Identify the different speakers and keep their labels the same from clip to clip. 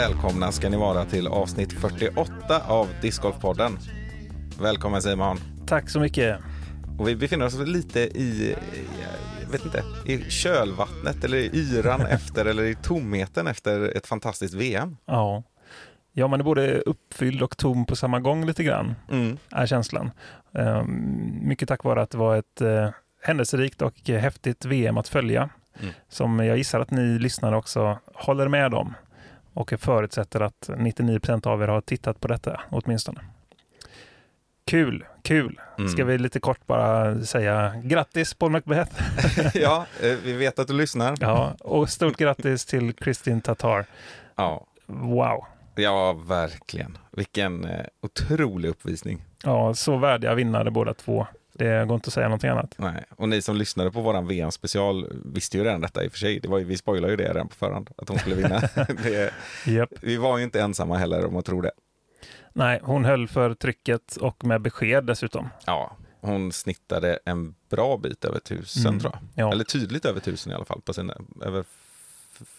Speaker 1: välkomna ska ni vara till avsnitt 48 av Discgolfpodden. Välkommen Simon.
Speaker 2: Tack så mycket.
Speaker 1: Och vi befinner oss lite i, jag vet inte, i kölvattnet eller i yran efter eller i tomheten efter ett fantastiskt VM.
Speaker 2: Ja. ja, man är både uppfylld och tom på samma gång lite grann,
Speaker 1: Mm.
Speaker 2: är känslan. Ehm, mycket tack vare att det var ett uh, händelserikt och eh, häftigt VM att följa,
Speaker 1: Mm.
Speaker 2: som jag gissar att ni lyssnare också håller med om. Och jag förutsätter att 99% av er har tittat på detta åtminstone. Kul, kul.
Speaker 1: Mm.
Speaker 2: Ska vi lite kort bara säga grattis Paul Macbeth.
Speaker 1: ja, eh, vi vet att du lyssnar.
Speaker 2: ja, och stort grattis till Kristin Tatar.
Speaker 1: Ja,
Speaker 2: Wow.
Speaker 1: ja verkligen. Vilken eh, otrolig uppvisning.
Speaker 2: Ja, så värdiga vinnare båda två. Det går inte att säga någonting annat.
Speaker 1: Nej. Och ni som lyssnade på våran VM-special visste ju redan detta i och för sig. Det var ju, vi spoilade ju det redan på förhand, att hon skulle vinna. det,
Speaker 2: Japp.
Speaker 1: vi var ju inte ensamma heller om att tro det.
Speaker 2: Nej, hon höll för trycket och med besked dessutom.
Speaker 1: Ja, hon snittade en bra bit över tusen
Speaker 2: Mm.
Speaker 1: tror jag.
Speaker 2: Ja,
Speaker 1: Eller tydligt över tusen i alla fall, på sina, över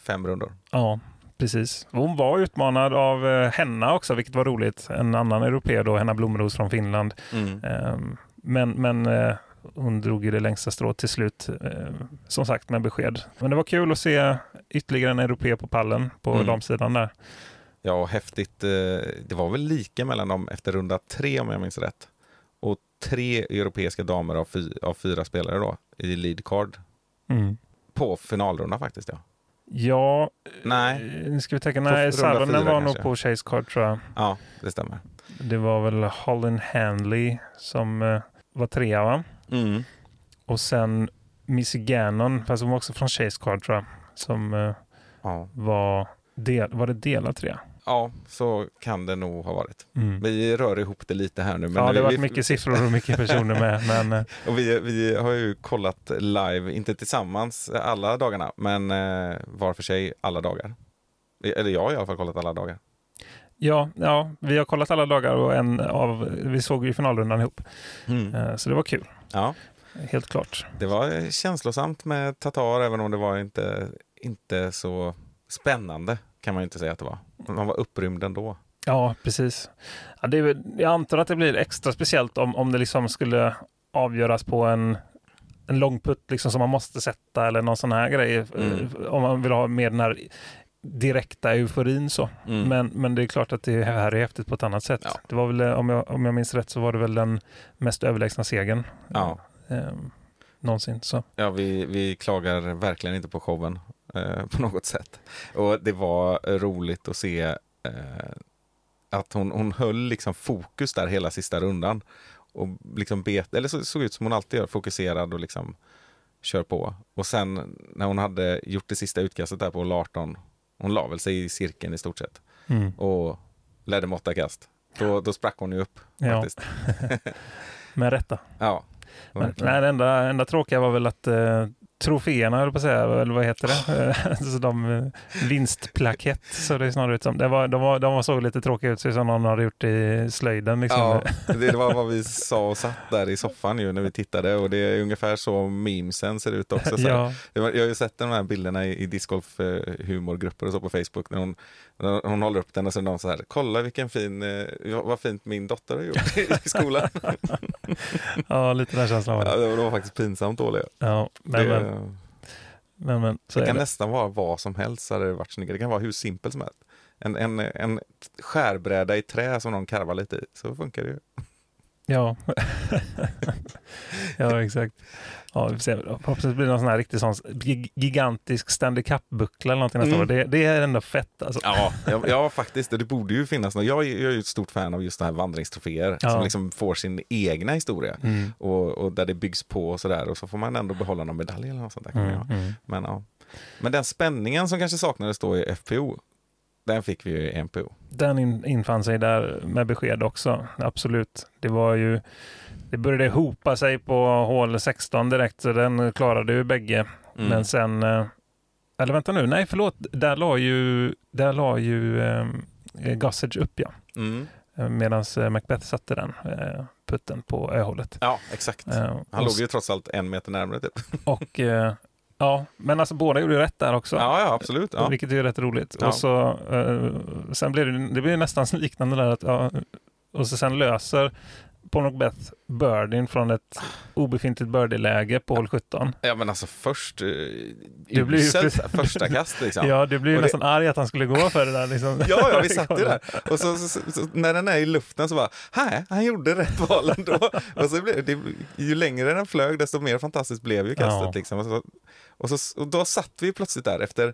Speaker 1: fem rundor.
Speaker 2: ja precis. Hon var utmanad av eh, Henna också, vilket var roligt. En annan europé då, Henna Blomros från Finland.
Speaker 1: Mm.
Speaker 2: Ehm, Men, men eh, hon drog ju det längsta strået till slut, eh, som sagt med besked. Men det var kul att se ytterligare en europé på pallen på
Speaker 1: Mm.
Speaker 2: damsidan där.
Speaker 1: Ja, och häftigt. eh, Det var väl lika mellan dem efter runda tre om jag minns rätt. Och tre europeiska damer av, fy, av fyra spelare då i lead card.
Speaker 2: Mm.
Speaker 1: På finalrunda faktiskt ja.
Speaker 2: Ja,
Speaker 1: Nej,
Speaker 2: nu ska vi tänka, nej, Salonen var nog
Speaker 1: kanske.
Speaker 2: på Chase Card tror jag.
Speaker 1: ja det stämmer.
Speaker 2: Det var väl Holland Hanley som eh, var trea va?
Speaker 1: Mm.
Speaker 2: Och sen Missy Gannon, fast hon var också från Chase Card tror jag, som eh,
Speaker 1: Ja.
Speaker 2: var, del, var det delad trea?
Speaker 1: ja, så kan det nog ha varit.
Speaker 2: Mm.
Speaker 1: Vi rör ihop det lite här nu. Men
Speaker 2: ja, det
Speaker 1: vi,
Speaker 2: har varit
Speaker 1: vi,
Speaker 2: mycket siffror och mycket personer med. Men eh,
Speaker 1: Och vi, vi har ju kollat live, inte tillsammans alla dagarna, men eh, var för sig alla dagar. Eller jag har i alla fall kollat alla dagar.
Speaker 2: Ja, ja, vi har kollat alla dagar och en av, vi såg ju finalrundan ihop. Eh, så det var kul,
Speaker 1: Ja,
Speaker 2: helt klart.
Speaker 1: det var känslosamt med Tatar, även om det var inte, inte så spännande, kan man inte säga att det var. Man var upprymd ändå.
Speaker 2: Ja, precis. Ja, det är, jag antar att det blir extra speciellt om, om det liksom skulle avgöras på en, en långputt liksom som man måste sätta eller någon sån här grej. eh,
Speaker 1: Mm.
Speaker 2: Om man vill ha mer den här direkta euforin så.
Speaker 1: Mm.
Speaker 2: Men, men det är klart att det här är häftigt på ett annat sätt.
Speaker 1: Ja.
Speaker 2: Det var väl, om jag, om jag minns rätt, så var det väl den mest överlägsna segern
Speaker 1: Ja.
Speaker 2: eh, någonsin. Så.
Speaker 1: Ja, vi, vi klagar verkligen inte på showen eh, på något sätt. Och det var roligt att se eh, att hon, hon höll liksom fokus där hela sista rundan. Och liksom bet, eller så såg ut som hon alltid gör, fokuserad och liksom kör på. Och sen när hon hade gjort det sista utkastet där på hål 18, hon la väl sig i cirkeln i stort sett
Speaker 2: Mm.
Speaker 1: och ledde med åtta kast. Då, då sprack hon ju upp
Speaker 2: Ja.
Speaker 1: faktiskt.
Speaker 2: Med rätta.
Speaker 1: Ja,
Speaker 2: Men, nej, det enda, enda tråkiga var väl att eh, troféerna, jag på att säga, eller vad heter det? så de, eh, vinstplakett, så det är snarare ut som. Det var, de, var, de såg lite tråkiga ut, så som någon hade gjort i slöjden. Liksom.
Speaker 1: Ja, det var vad vi sa och satt där i soffan ju när vi tittade och det är ungefär så memesen ser ut också. Så
Speaker 2: ja,
Speaker 1: Jag har ju sett de här bilderna i, i discgolf humorgrupper och så på Facebook när hon, när hon håller upp den och så är någon så här, kolla vilken fin, eh, vad fint min dotter har gjort i skolan.
Speaker 2: ja, lite den känslan var
Speaker 1: ja,
Speaker 2: det.
Speaker 1: var- det var faktiskt pinsamt dåliga.
Speaker 2: Ja, men,
Speaker 1: det,
Speaker 2: men, men, men, så
Speaker 1: det kan
Speaker 2: det.
Speaker 1: nästan vara vad som helst hade det varit snyggare. Det kan vara hur simpelt som helst. En, en, en skärbräda i trä som någon karvar lite i, så funkar det ju.
Speaker 2: Ja. ja, exakt. Ja, vi. Förhoppningsvis blir det någon sån här riktig sån gig- gigantisk Stanley Cup-buckla eller någonting nästa
Speaker 1: Mm.
Speaker 2: år. Det, det är ändå fett alltså.
Speaker 1: Ja, ja, ja, faktiskt. Det borde ju finnas något. Jag, är- jag är ju ett stort fan av just de här vandringstroféer
Speaker 2: Ja.
Speaker 1: som liksom får sin egna historia
Speaker 2: Mm.
Speaker 1: och, och där det byggs på och sådär och så får man ändå behålla någon medalj eller något sånt där.
Speaker 2: Mm. Mm.
Speaker 1: Men, ja. Men den spänningen som kanske saknades då i FPO, den fick vi ju i MPO.
Speaker 2: Den in, infann sig där med besked också. Absolut. Det var ju det började hopa sig på hål 16 direkt, så den klarade ju bägge.
Speaker 1: Mm.
Speaker 2: Men sen, eh, eller vänta nu, nej förlåt, där la ju, där la ju eh, Gossage upp ja.
Speaker 1: Mm.
Speaker 2: Medan Macbeth satte den eh, putten på öhålet.
Speaker 1: Ja, exakt.
Speaker 2: Eh,
Speaker 1: Han låg ju trots allt en meter närmare typ.
Speaker 2: och eh, ja, men alltså båda gjorde ju rätt där också.
Speaker 1: Ja, ja absolut. Ja.
Speaker 2: Vilket är rätt roligt.
Speaker 1: Ja.
Speaker 2: Och så, eh, sen blir det, det blir nästan liknande där. Att, ja, och så sen löser Macbeth birdien från ett obefintligt birdie-läge på hål 17.
Speaker 1: ja, men alltså först, eh,
Speaker 2: Du blir
Speaker 1: uselt första kast liksom.
Speaker 2: Ja, du blir ju
Speaker 1: Och det-
Speaker 2: nästan arg att han skulle gå för det där. Liksom.
Speaker 1: Ja, ja, vi satt ju där. Och så, så, så, så när den är i luften så bara, nej, han gjorde rätt val ändå. Och så blev det, ju längre den flög, desto mer fantastiskt blev ju kastet.
Speaker 2: Ja.
Speaker 1: Liksom. Och, så, och, och då satt vi plötsligt där efter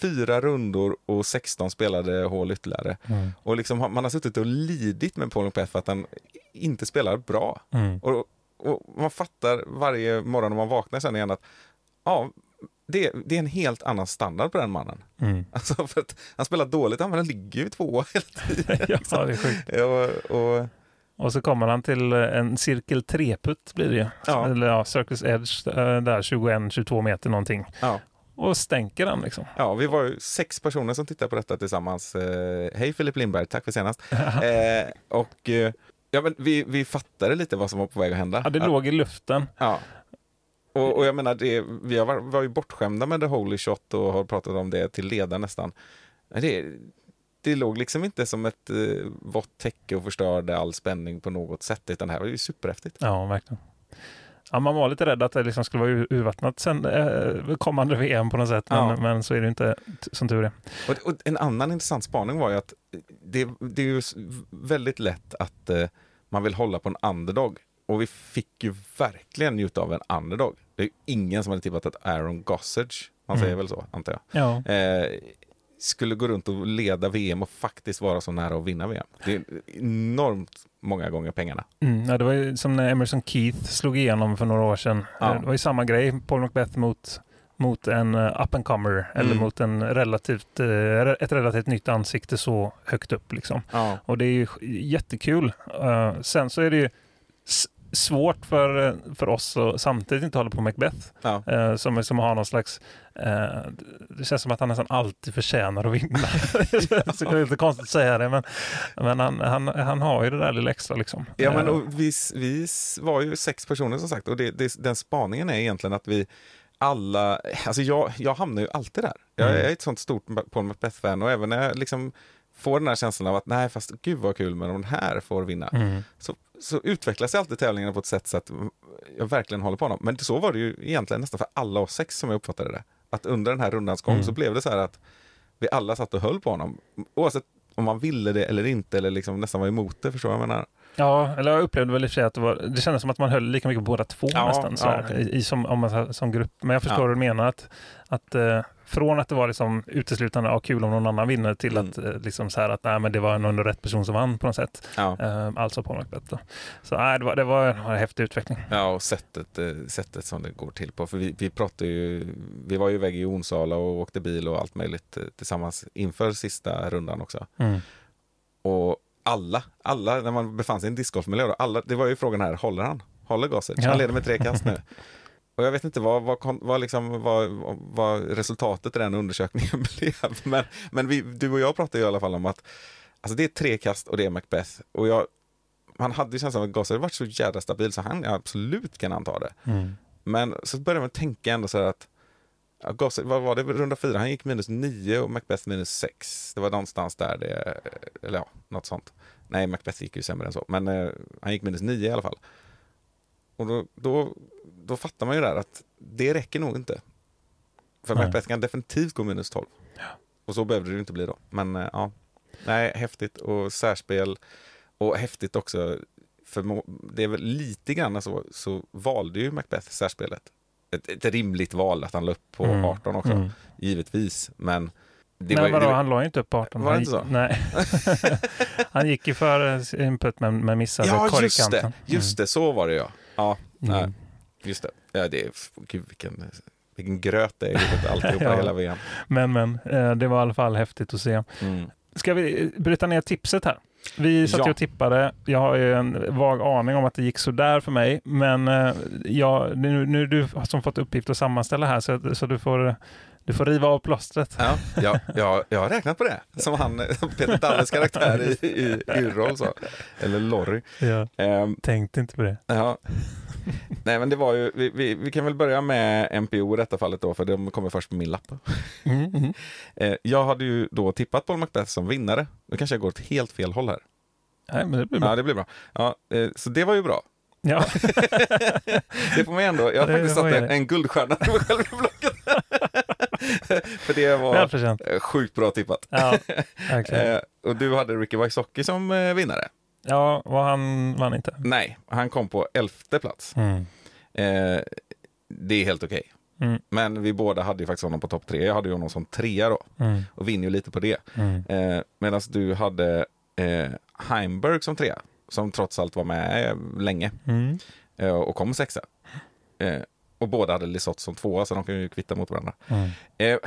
Speaker 1: fyra rundor och 16 spelade hål ytterligare.
Speaker 2: Mm.
Speaker 1: Och liksom, man har suttit och lidit med Paul McPeff för att han inte spelar bra.
Speaker 2: Mm.
Speaker 1: Och, och man fattar varje morgon när man vaknar sen igen att ja, det, det är en helt annan standard på den mannen.
Speaker 2: Mm.
Speaker 1: Alltså för att han spelar dåligt, han ligger ju tvåa hela tiden.
Speaker 2: ja, det är sjukt.
Speaker 1: Och, och,
Speaker 2: Och så kommer han till eh, en cirkel 3-putt blir det ju.
Speaker 1: Ja.
Speaker 2: Eller ja, Circus Edge eh, där 21-22 meter någonting.
Speaker 1: ja.
Speaker 2: Och stänker den liksom.
Speaker 1: ja, vi var ju sex personer som tittade på detta tillsammans. Eh, Hej Filip Lindberg, tack för senast. Eh, och eh, ja, men vi, vi fattade lite vad som var på väg att hända.
Speaker 2: Ja, det låg i luften.
Speaker 1: Ja. Och, och jag menar, det, vi har, var- ju bortskämda med The Holy Shot och har pratat om det till leda nästan. Det, det låg liksom inte som ett eh, vått täcke och förstörde all spänning på något sätt, utan det här var ju superhäftigt.
Speaker 2: Ja, verkligen. Ja, man var lite rädd att det liksom skulle vara ur- urvattnat sen eh, kommande VM på något sätt, men,
Speaker 1: Ja.
Speaker 2: men så är det inte som tur är.
Speaker 1: Och, och en annan intressant spaning var ju att det, det är ju väldigt lätt att eh, man vill hålla på en underdog. Och vi fick ju verkligen njuta av en underdog. Det är ju ingen som hade tippat att Aaron Gossage, man
Speaker 2: Mm.
Speaker 1: säger väl så, antar jag,
Speaker 2: Ja,
Speaker 1: eh, skulle gå runt och leda VM och faktiskt vara så nära att vinna VM. Det är enormt många gånger pengarna.
Speaker 2: mm, ja det var som när Emerson Keith slog igenom för några år sedan.
Speaker 1: Ja.
Speaker 2: Eh, Det var ju samma grej, Paul Macbeth mot, mot en uh, up and comer eller
Speaker 1: Mm.
Speaker 2: mot en relativt, eh, ett relativt nytt ansikte så högt upp. Liksom.
Speaker 1: Ja.
Speaker 2: Och det är ju jättekul. Eh, sen så är det ju svårt för, för oss att samtidigt inte hålla på Macbeth.
Speaker 1: Ja.
Speaker 2: Eh, som, som har någon slags... Eh, det känns som att han nästan alltid förtjänar att vinna. det är lite konstigt att säga det, men, men han, han, han har ju det där lilla extra. Liksom.
Speaker 1: Ja, men
Speaker 2: Eh,
Speaker 1: och vi, vi var ju sex personer som sagt och det, det, den spaningen är egentligen att vi alla, alltså jag, jag hamnar ju alltid där. Jag
Speaker 2: Mm.
Speaker 1: är ett sånt stort Paul Macbeth-fan och även när jag liksom får den här känslan av att nej, fast gud vad kul, men om den här får vinna,
Speaker 2: mm,
Speaker 1: så, så utvecklas alltid tävlingarna på ett sätt så att jag verkligen håller på honom. Men så var det ju egentligen nästan för alla oss sex som jag uppfattade det. Att under den här rundans gång
Speaker 2: Mm.
Speaker 1: så blev det så här att vi alla satt och höll på honom. Oavsett om man ville det eller inte, eller liksom nästan var emot det, förstår du vad jag menar?
Speaker 2: Ja, eller jag upplevde väl i och för sig att det, var, det kändes som att man höll lika mycket på båda två
Speaker 1: Ja,
Speaker 2: nästan.
Speaker 1: Ja.
Speaker 2: i, i, som, om man, som grupp. Men jag förstår
Speaker 1: Ja.
Speaker 2: vad du menar. Att, att, eh, från att det var liksom uteslutande ja, kul om någon annan vinner till
Speaker 1: Mm.
Speaker 2: att, eh, liksom så här att nej, men det var nog ändå rätt person som vann på något sätt.
Speaker 1: Ja.
Speaker 2: Eh, alltså på Macbeth. Då. Så nej, det, var, det var en häftig utveckling.
Speaker 1: Ja, och sättet, eh, sättet som det går till på. För vi, vi pratade ju, vi var ju iväg i Onsala och åkte bil och allt möjligt eh, tillsammans inför sista rundan också.
Speaker 2: Mm.
Speaker 1: Och alla, alla när man befann sig i en discgolfmiljö, då, alla, det var ju frågan här, håller han? Håller Gossage?
Speaker 2: Ja.
Speaker 1: Han leder med tre kast nu. Och jag vet inte vad, vad, vad, liksom, vad, vad resultatet i den undersökningen blev. Men, men vi, du och jag pratade ju i alla fall om att alltså det är tre kast och det är Macbeth. Och jag, han hade ju känslan att Gossage varit så jävla stabil så han absolut kan anta det.
Speaker 2: Mm.
Speaker 1: Men så började man tänka ändå så här att ja, Gossage, vad var det, runda fyra, han gick minus nio och Macbeth minus sex. Det var någonstans där det, eller ja, något sånt. Nej, Macbeth gick ju sämre än så, men eh, han gick minus nio i alla fall. Och då, då, då fattar man ju där att det räcker nog inte. För
Speaker 2: Nej.
Speaker 1: Macbeth kan definitivt gå minus 12. Och så behövde det ju inte bli då. Men eh, ja, nej, häftigt och särspel. Och häftigt också, för det är väl lite grann så, så valde ju Macbeth särspelet. Ett, ett rimligt val att han la upp på
Speaker 2: Mm.
Speaker 1: 18 också,
Speaker 2: Mm.
Speaker 1: givetvis. Men det
Speaker 2: Nej,
Speaker 1: var,
Speaker 2: vadå,
Speaker 1: det var,
Speaker 2: han ju inte upp 18.
Speaker 1: Var
Speaker 2: han,
Speaker 1: inte så?
Speaker 2: Nej. han gick ju för input men, men missade
Speaker 1: Ja, just
Speaker 2: korgkanten.
Speaker 1: det, just det, så var det ja. Ja,
Speaker 2: Mm.
Speaker 1: nej, just det. Ja, det är, gud vilken, vilken gröt det är i alltihopa
Speaker 2: Ja.
Speaker 1: hela VM.
Speaker 2: Men, men eh, det var i alla fall häftigt att se.
Speaker 1: Mm.
Speaker 2: Ska vi bryta ner tipset här? Vi satt
Speaker 1: Ja.
Speaker 2: och tippade. Jag har ju en vag aning om att det gick sådär för mig. Men eh, jag, nu, nu är du som fått uppgift att sammanställa här så, så du får du får riva av plåstret.
Speaker 1: Ja, ja, ja, jag har räknat på det. Som han, Peter Dalles karaktär i, i Yrrol sa. Eller Lorry.
Speaker 2: Ja.
Speaker 1: Ehm,
Speaker 2: Tänkte inte på det.
Speaker 1: ja. Nej men det var ju, vi, vi, vi kan väl börja med MPO i detta fallet då, för de kommer först på min lapp.
Speaker 2: Mm, mm.
Speaker 1: Eh, jag hade ju då tippat Paul Macbeth som vinnare. Nu kanske jag går åt helt fel håll här.
Speaker 2: Nej, men det blir bra.
Speaker 1: Ja, det blir bra. Ja, eh, så det var ju bra.
Speaker 2: Ja.
Speaker 1: Det får man ändå. Jag har
Speaker 2: Det
Speaker 1: faktiskt satt en, en guldstjärna på mig själv i blocket. För det var eh, sjukt bra tippat.
Speaker 2: Ja.
Speaker 1: Eh, och du hade Ricky Wysocki som vinnare.
Speaker 2: Ja, och han vann inte.
Speaker 1: Nej, han kom på elfte plats.
Speaker 2: Mm.
Speaker 1: Eh, det är helt okej.
Speaker 2: Mm.
Speaker 1: Men vi båda hade ju faktiskt honom på topp tre. Jag hade ju honom som trea då
Speaker 2: Mm.
Speaker 1: och vinner ju lite på det.
Speaker 2: Mm.
Speaker 1: Eh, Medan du hade eh, Heimberg som trea, som trots allt var med eh, länge
Speaker 2: Mm.
Speaker 1: eh, och kom sexa. Eh, och båda hade Lisotte som tvåa, så de kan ju kvitta mot varandra.
Speaker 2: Mm.
Speaker 1: Eh,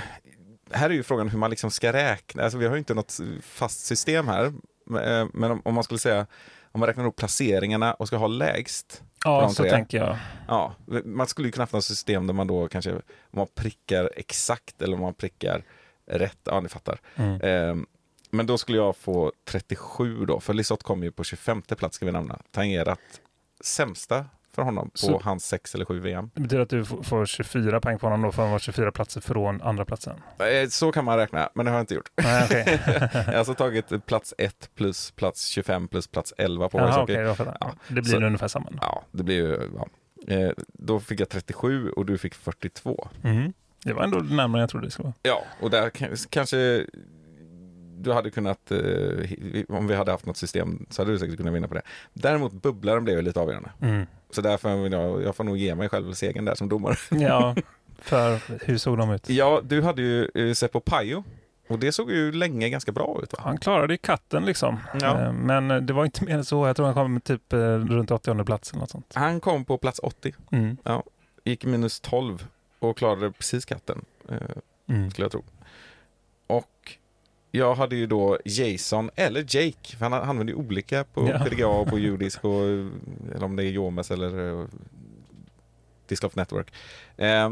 Speaker 1: här är ju frågan hur man liksom ska räkna. Alltså, vi har ju inte något fast system här. Eh, Men om, om man skulle säga, om man räknar upp placeringarna och ska ha lägst.
Speaker 2: Ja, så
Speaker 1: tre.
Speaker 2: tänker jag.
Speaker 1: Ja, man skulle ju kunna haft något system där man då kanske, om man prickar exakt eller om man prickar rätt. Ja, ni fattar.
Speaker 2: Mm.
Speaker 1: Eh, men då skulle jag få 37 då, för Lisotte kom ju på 25 plats ska vi nämna. Tangerat sämsta för honom på
Speaker 2: Så-
Speaker 1: hans 6 eller 7 VM.
Speaker 2: Det betyder att du får 24 poäng på honom då, för han var 24 platser från andra platsen.
Speaker 1: Eh, Så kan man räkna, men det har jag inte gjort.
Speaker 2: Nej, okej.
Speaker 1: Jag har alltså tagit plats 1 plus plats 25 plus plats 11 på
Speaker 2: Jaha, okej, jag.
Speaker 1: Ja,
Speaker 2: Det blir
Speaker 1: så-
Speaker 2: ungefär samma.
Speaker 1: Ja, det blir ju... Ja. Eh, då fick jag 37 och du fick 42.
Speaker 2: Mm. Det var ändå närmare än jag trodde det skulle vara.
Speaker 1: Ja, och där kanske du hade kunnat, eh, om vi hade haft något system så hade du säkert kunnat vinna på det. Däremot bubblaren blev ju lite avgörande.
Speaker 2: Mm.
Speaker 1: Så därför vill jag, jag får nog ge mig själv segern där som domare.
Speaker 2: Ja, för hur såg de ut?
Speaker 1: Ja, du hade ju eh, Seppo Pajo och det såg ju länge ganska bra ut va?
Speaker 2: Han klarade ju katten liksom.
Speaker 1: Ja.
Speaker 2: Eh, Men det var inte mer än så. Jag tror han kom typ runt 80 plats eller något sånt.
Speaker 1: Han kom på plats 80,
Speaker 2: Mm.
Speaker 1: gick minus 12 och klarade precis katten.
Speaker 2: Mm.
Speaker 1: skulle jag tro. Och jag hade ju då Jason, eller Jake, för han använder ju olika på
Speaker 2: Ja.
Speaker 1: PDGA och på Judisk, och, eller om det är Jomes eller uh, Discloft Network. Eh,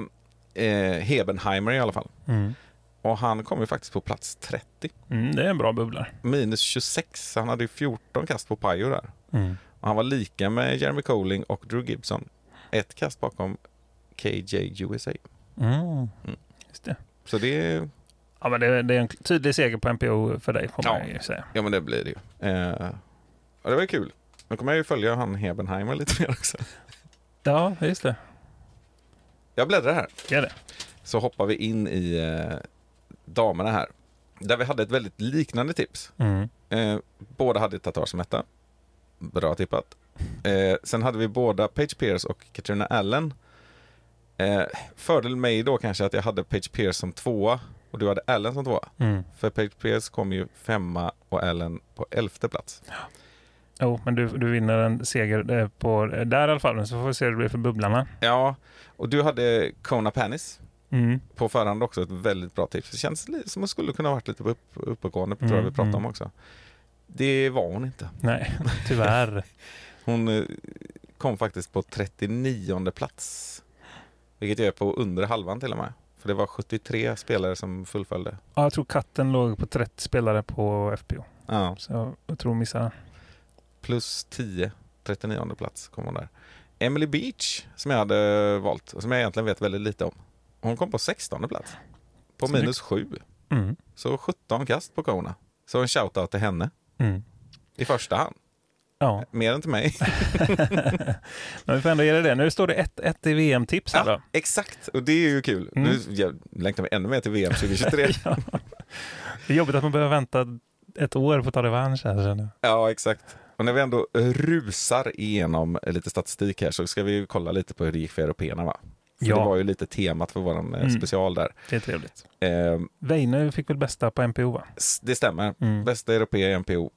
Speaker 1: eh, Hebenheimer i alla fall.
Speaker 2: Mm.
Speaker 1: Och han kom ju faktiskt på plats 30.
Speaker 2: Mm, det är en bra bubbla.
Speaker 1: Minus 26, han hade ju 14 kast på Pajo där.
Speaker 2: Mm.
Speaker 1: Och han var lika med Jeremy Colling och Drew Gibson. Ett kast bakom KJ USA.
Speaker 2: Mm.
Speaker 1: Mm.
Speaker 2: Just det.
Speaker 1: Så det,
Speaker 2: Ja, men det, det är en tydlig seger på MPO för dig, får man
Speaker 1: Ja.
Speaker 2: ju säga.
Speaker 1: Ja men det blir det ju. Eh, och det var kul. Nu kommer jag ju följa han Hebenheimer lite mer också.
Speaker 2: Ja, just det.
Speaker 1: Jag bläddrar här.
Speaker 2: Gör det.
Speaker 1: Så hoppar vi in i eh, damerna här. Där vi hade ett väldigt liknande tips.
Speaker 2: Mm.
Speaker 1: Eh, båda hade Tatar som etta. Bra tippat. Eh, sen hade vi båda Page Pierce och Katrina Allen. Eh, fördel mig då kanske att jag hade Page Pierce som tvåa och du hade Allen som tvåa.
Speaker 2: Mm.
Speaker 1: För Page Pierce kom ju femma och Allen på elfte plats.
Speaker 2: Jo, men du, du vinner en seger eh, på, där i alla fall. Så får vi se hur det blir för bubblarna.
Speaker 1: Ja, och du hade Kona Panis.
Speaker 2: Mm.
Speaker 1: på förhand också ett väldigt bra tips. Det känns som att skulle kunna varit lite upp, uppåtgående, tror jag
Speaker 2: Mm,
Speaker 1: vi pratade
Speaker 2: mm.
Speaker 1: om också. Det var hon inte.
Speaker 2: Nej, tyvärr.
Speaker 1: Hon eh, kom faktiskt på 39 plats. Vilket är på under halvan till och med. För det var 73 spelare som fullföljde.
Speaker 2: Ja, jag tror katten låg på 30 spelare på FPO.
Speaker 1: Ja,
Speaker 2: Så jag tror hon missade den.
Speaker 1: plus 10, 39 plats kom hon där. Emily Beach, som jag hade valt och som jag egentligen vet väldigt lite om. Hon kom på 16 plats. På
Speaker 2: Snyggt.
Speaker 1: minus 7.
Speaker 2: Mm.
Speaker 1: Så 17 kast på Kona. Så en shoutout till henne
Speaker 2: Mm.
Speaker 1: i första hand.
Speaker 2: Ja,
Speaker 1: Mer än till mig.
Speaker 2: men vi får ändå ge det det. Nu står det 1-1 i VM-tips
Speaker 1: Ja,
Speaker 2: då.
Speaker 1: exakt, och det är ju kul.
Speaker 2: Mm.
Speaker 1: Nu jag längtar vi ännu mer till VM 2023.
Speaker 2: Ja. Det är jobbigt att man behöver vänta ett år på att ta revansch här.
Speaker 1: ja, exakt. Och när vi ändå rusar igenom lite statistik här så ska vi ju kolla lite på hur det gick för européerna va? För
Speaker 2: Ja.
Speaker 1: det var ju lite temat för vår
Speaker 2: Mm.
Speaker 1: special där.
Speaker 2: Det är trevligt.
Speaker 1: Eh,
Speaker 2: Weine fick väl bästa på MPO va?
Speaker 1: det stämmer.
Speaker 2: Mm.
Speaker 1: Bästa europé i MPO,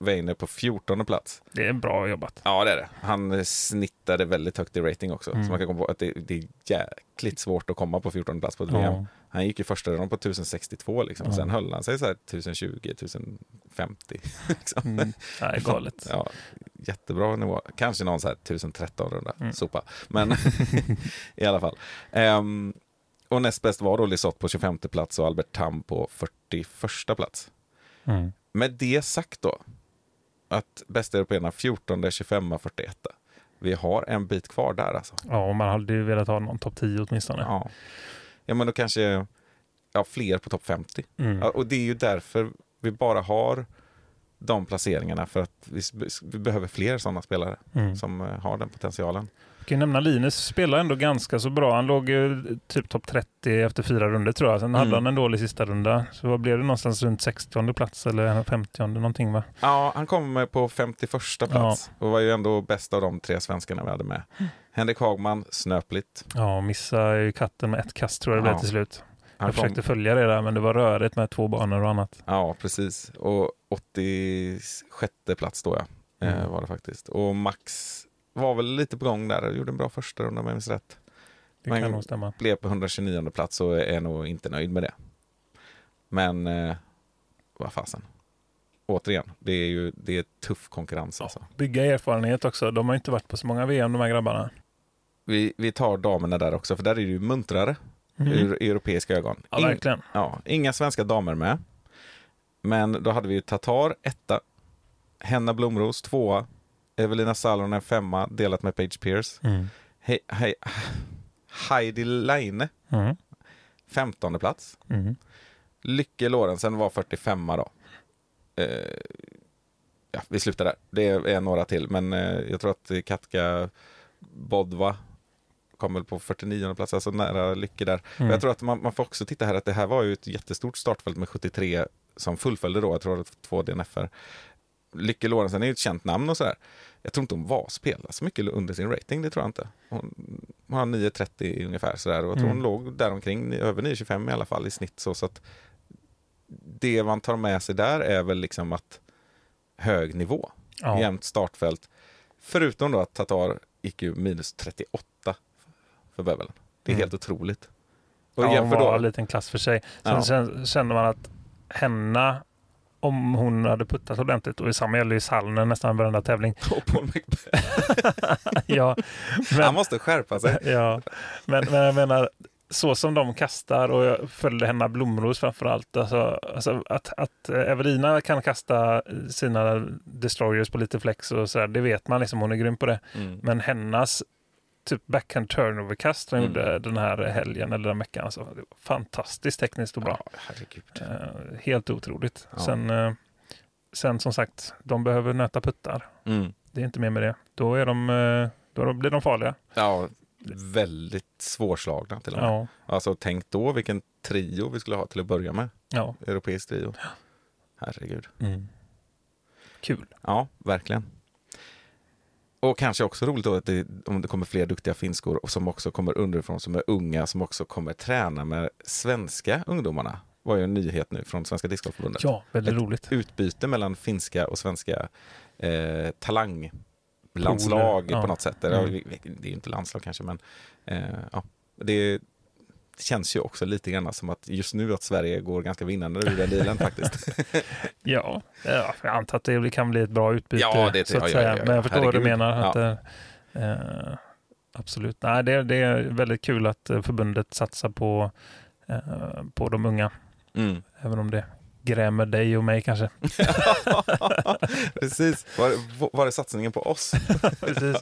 Speaker 1: Weine på 14 plats.
Speaker 2: Det är bra jobbat.
Speaker 1: Ja, det är det. Han snittade väldigt högt i rating också.
Speaker 2: Mm.
Speaker 1: Så man kan komma på att det, det är jäkligt svårt att komma på 14 plats på ett VM.
Speaker 2: Ja.
Speaker 1: Han gick ju första rundan på 1062 liksom.
Speaker 2: Ja.
Speaker 1: Sen höll han sig så här 1020, 1050. liksom.
Speaker 2: Mm. Det är galet.
Speaker 1: Ja, jättebra nivå. Kanske någon så här 1013 runda,
Speaker 2: Mm.
Speaker 1: sopa. Men i alla fall. Ehm, Och näst bäst var då Lisotte på 25 plats och Albert Tam på 41 plats.
Speaker 2: Mm.
Speaker 1: Med det sagt då, att bästa européerna 14, 25, 41. Vi har en bit kvar där alltså.
Speaker 2: Ja, och man hade ju velat ha någon topp 10 åtminstone.
Speaker 1: Ja, ja men då kanske ja, fler på topp 50.
Speaker 2: Mm.
Speaker 1: Ja, och det är ju därför vi bara har de placeringarna för att vi, vi behöver fler sådana spelare
Speaker 2: Mm.
Speaker 1: som eh, har den potentialen.
Speaker 2: Jag kan nämna Linus spelar ändå ganska så bra. Han låg ju typ topp 30 efter fyra runder tror jag. Sen hade
Speaker 1: Mm.
Speaker 2: han en dålig sista runda. Så vad blev det någonstans runt 60 plats eller 50 någonting va?
Speaker 1: Ja, han kom på 51 plats och var ju ändå bäst av de tre svenskarna vi hade med. Henrik Hagman, snöpligt.
Speaker 2: Ja, missade ju katten med ett kast tror jag det blev
Speaker 1: Ja.
Speaker 2: till slut.
Speaker 1: Han
Speaker 2: Jag
Speaker 1: kom,
Speaker 2: försökte följa det där men det var rörigt med två banor och annat.
Speaker 1: ja, precis. Och 86 plats då ja, eh,
Speaker 2: Mm.
Speaker 1: var det faktiskt. Och Max var väl lite på gång där, gjorde en bra första runda om jag minns rätt.
Speaker 2: Det
Speaker 1: Men-
Speaker 2: kan nog stämma.
Speaker 1: Blev på 129 plats och är nog inte nöjd med det. Men eh, vad fasen. Återigen, det är ju det är tuff konkurrens. Alltså.
Speaker 2: Bygga erfarenhet också. De har inte varit på så många VM de här grabbarna.
Speaker 1: Vi, vi tar damerna där också, för där är det ju muntrare ur europeiska ögon.
Speaker 2: Ja, verkligen.
Speaker 1: ja, inga svenska damer med. Men då hade vi ju Tatar etta, Henna Blomros tvåa, Evelina Salonen femma, delat med Page Pierce.
Speaker 2: Mm.
Speaker 1: Hei, hei, Heidi Leine,
Speaker 2: Mm.
Speaker 1: femtonde plats.
Speaker 2: Mm.
Speaker 1: Lycke Lorentzen var 45 då. Eh, ja, vi slutar där. Det är några till, men eh, jag tror att Katka Bodva kom väl på 49 plats, alltså nära Lycke där.
Speaker 2: Mm.
Speaker 1: Jag tror att man, man får också titta här att det här var ju ett jättestort startfält med 73 som fullföljde då, jag tror att två DNFer. Lycke Lorentzen är ju ett känt namn och sådär. Jag tror inte hon var spelad så mycket under sin rating, det tror jag inte. Hon, har 9.30 ungefär sådär och jag tror
Speaker 2: Mm.
Speaker 1: hon låg däromkring, över 9.25 i alla fall i snitt så, så att det man tar med sig där är väl liksom att hög nivå,
Speaker 2: Ja.
Speaker 1: jämnt startfält. Förutom då att Tatar gick ju minus 38 för bövelen. Det är
Speaker 2: Mm.
Speaker 1: helt otroligt. Och
Speaker 2: ja, hon var
Speaker 1: då,
Speaker 2: en liten klass för sig. Sen
Speaker 1: Ja.
Speaker 2: kän- kände man att Henna, om hon hade puttat ordentligt, och detsamma gäller ju Sallnen nästan varenda tävling.
Speaker 1: och Paul
Speaker 2: ja,
Speaker 1: Han
Speaker 2: men,
Speaker 1: måste skärpa sig.
Speaker 2: ja, men, men jag menar, så som de kastar och jag följde Henna Blomros framför allt. Alltså, alltså att, att Evelina kan kasta sina destroyers på lite flex och sådär, det vet man liksom, hon är grym på det.
Speaker 1: Mm.
Speaker 2: Men hennes typ backhand turnover-kast hon
Speaker 1: Mm.
Speaker 2: gjorde den här helgen eller den veckan, alltså, fantastiskt tekniskt och bra.
Speaker 1: Ja.
Speaker 2: Eh, helt otroligt.
Speaker 1: Ja.
Speaker 2: Sen, eh, sen som sagt, de behöver nöta puttar.
Speaker 1: Mm.
Speaker 2: Det är inte mer med det. Då, är de, eh, då blir de farliga.
Speaker 1: Ja, väldigt svårslagna till och med.
Speaker 2: Ja,
Speaker 1: Alltså tänk då vilken trio vi skulle ha till att börja med.
Speaker 2: ja.
Speaker 1: Europeisk trio. Herregud.
Speaker 2: Mm. Kul.
Speaker 1: Ja, verkligen. Och kanske också roligt då att det, om det kommer fler duktiga finskor och som också kommer underifrån, som är unga, som också kommer träna med svenska ungdomarna. var ju en nyhet nu från Svenska Discgolfförbundet.
Speaker 2: Ja, väldigt
Speaker 1: Ett
Speaker 2: roligt.
Speaker 1: Utbyte mellan finska och svenska eh, talanglandslag
Speaker 2: Pooler, ja.
Speaker 1: på något sätt.
Speaker 2: Mm.
Speaker 1: Det är ju inte landslag kanske, men eh, ja. det känns ju också lite grann som att just nu att Sverige går ganska vinnande ur den dealen faktiskt.
Speaker 2: Ja, ja, jag antar att det kan bli ett bra utbyte.
Speaker 1: Ja, det-
Speaker 2: så att
Speaker 1: ja, ja,
Speaker 2: säga.
Speaker 1: ja, ja.
Speaker 2: Men jag förstår vad du
Speaker 1: Herregud.
Speaker 2: menar. Att,
Speaker 1: Ja.
Speaker 2: eh, absolut. Nej, det, det är väldigt kul att eh, förbundet satsar på, eh, på de unga.
Speaker 1: Mm.
Speaker 2: Även om det grämer dig och mig kanske.
Speaker 1: Precis. Var, var är satsningen på oss?
Speaker 2: Precis.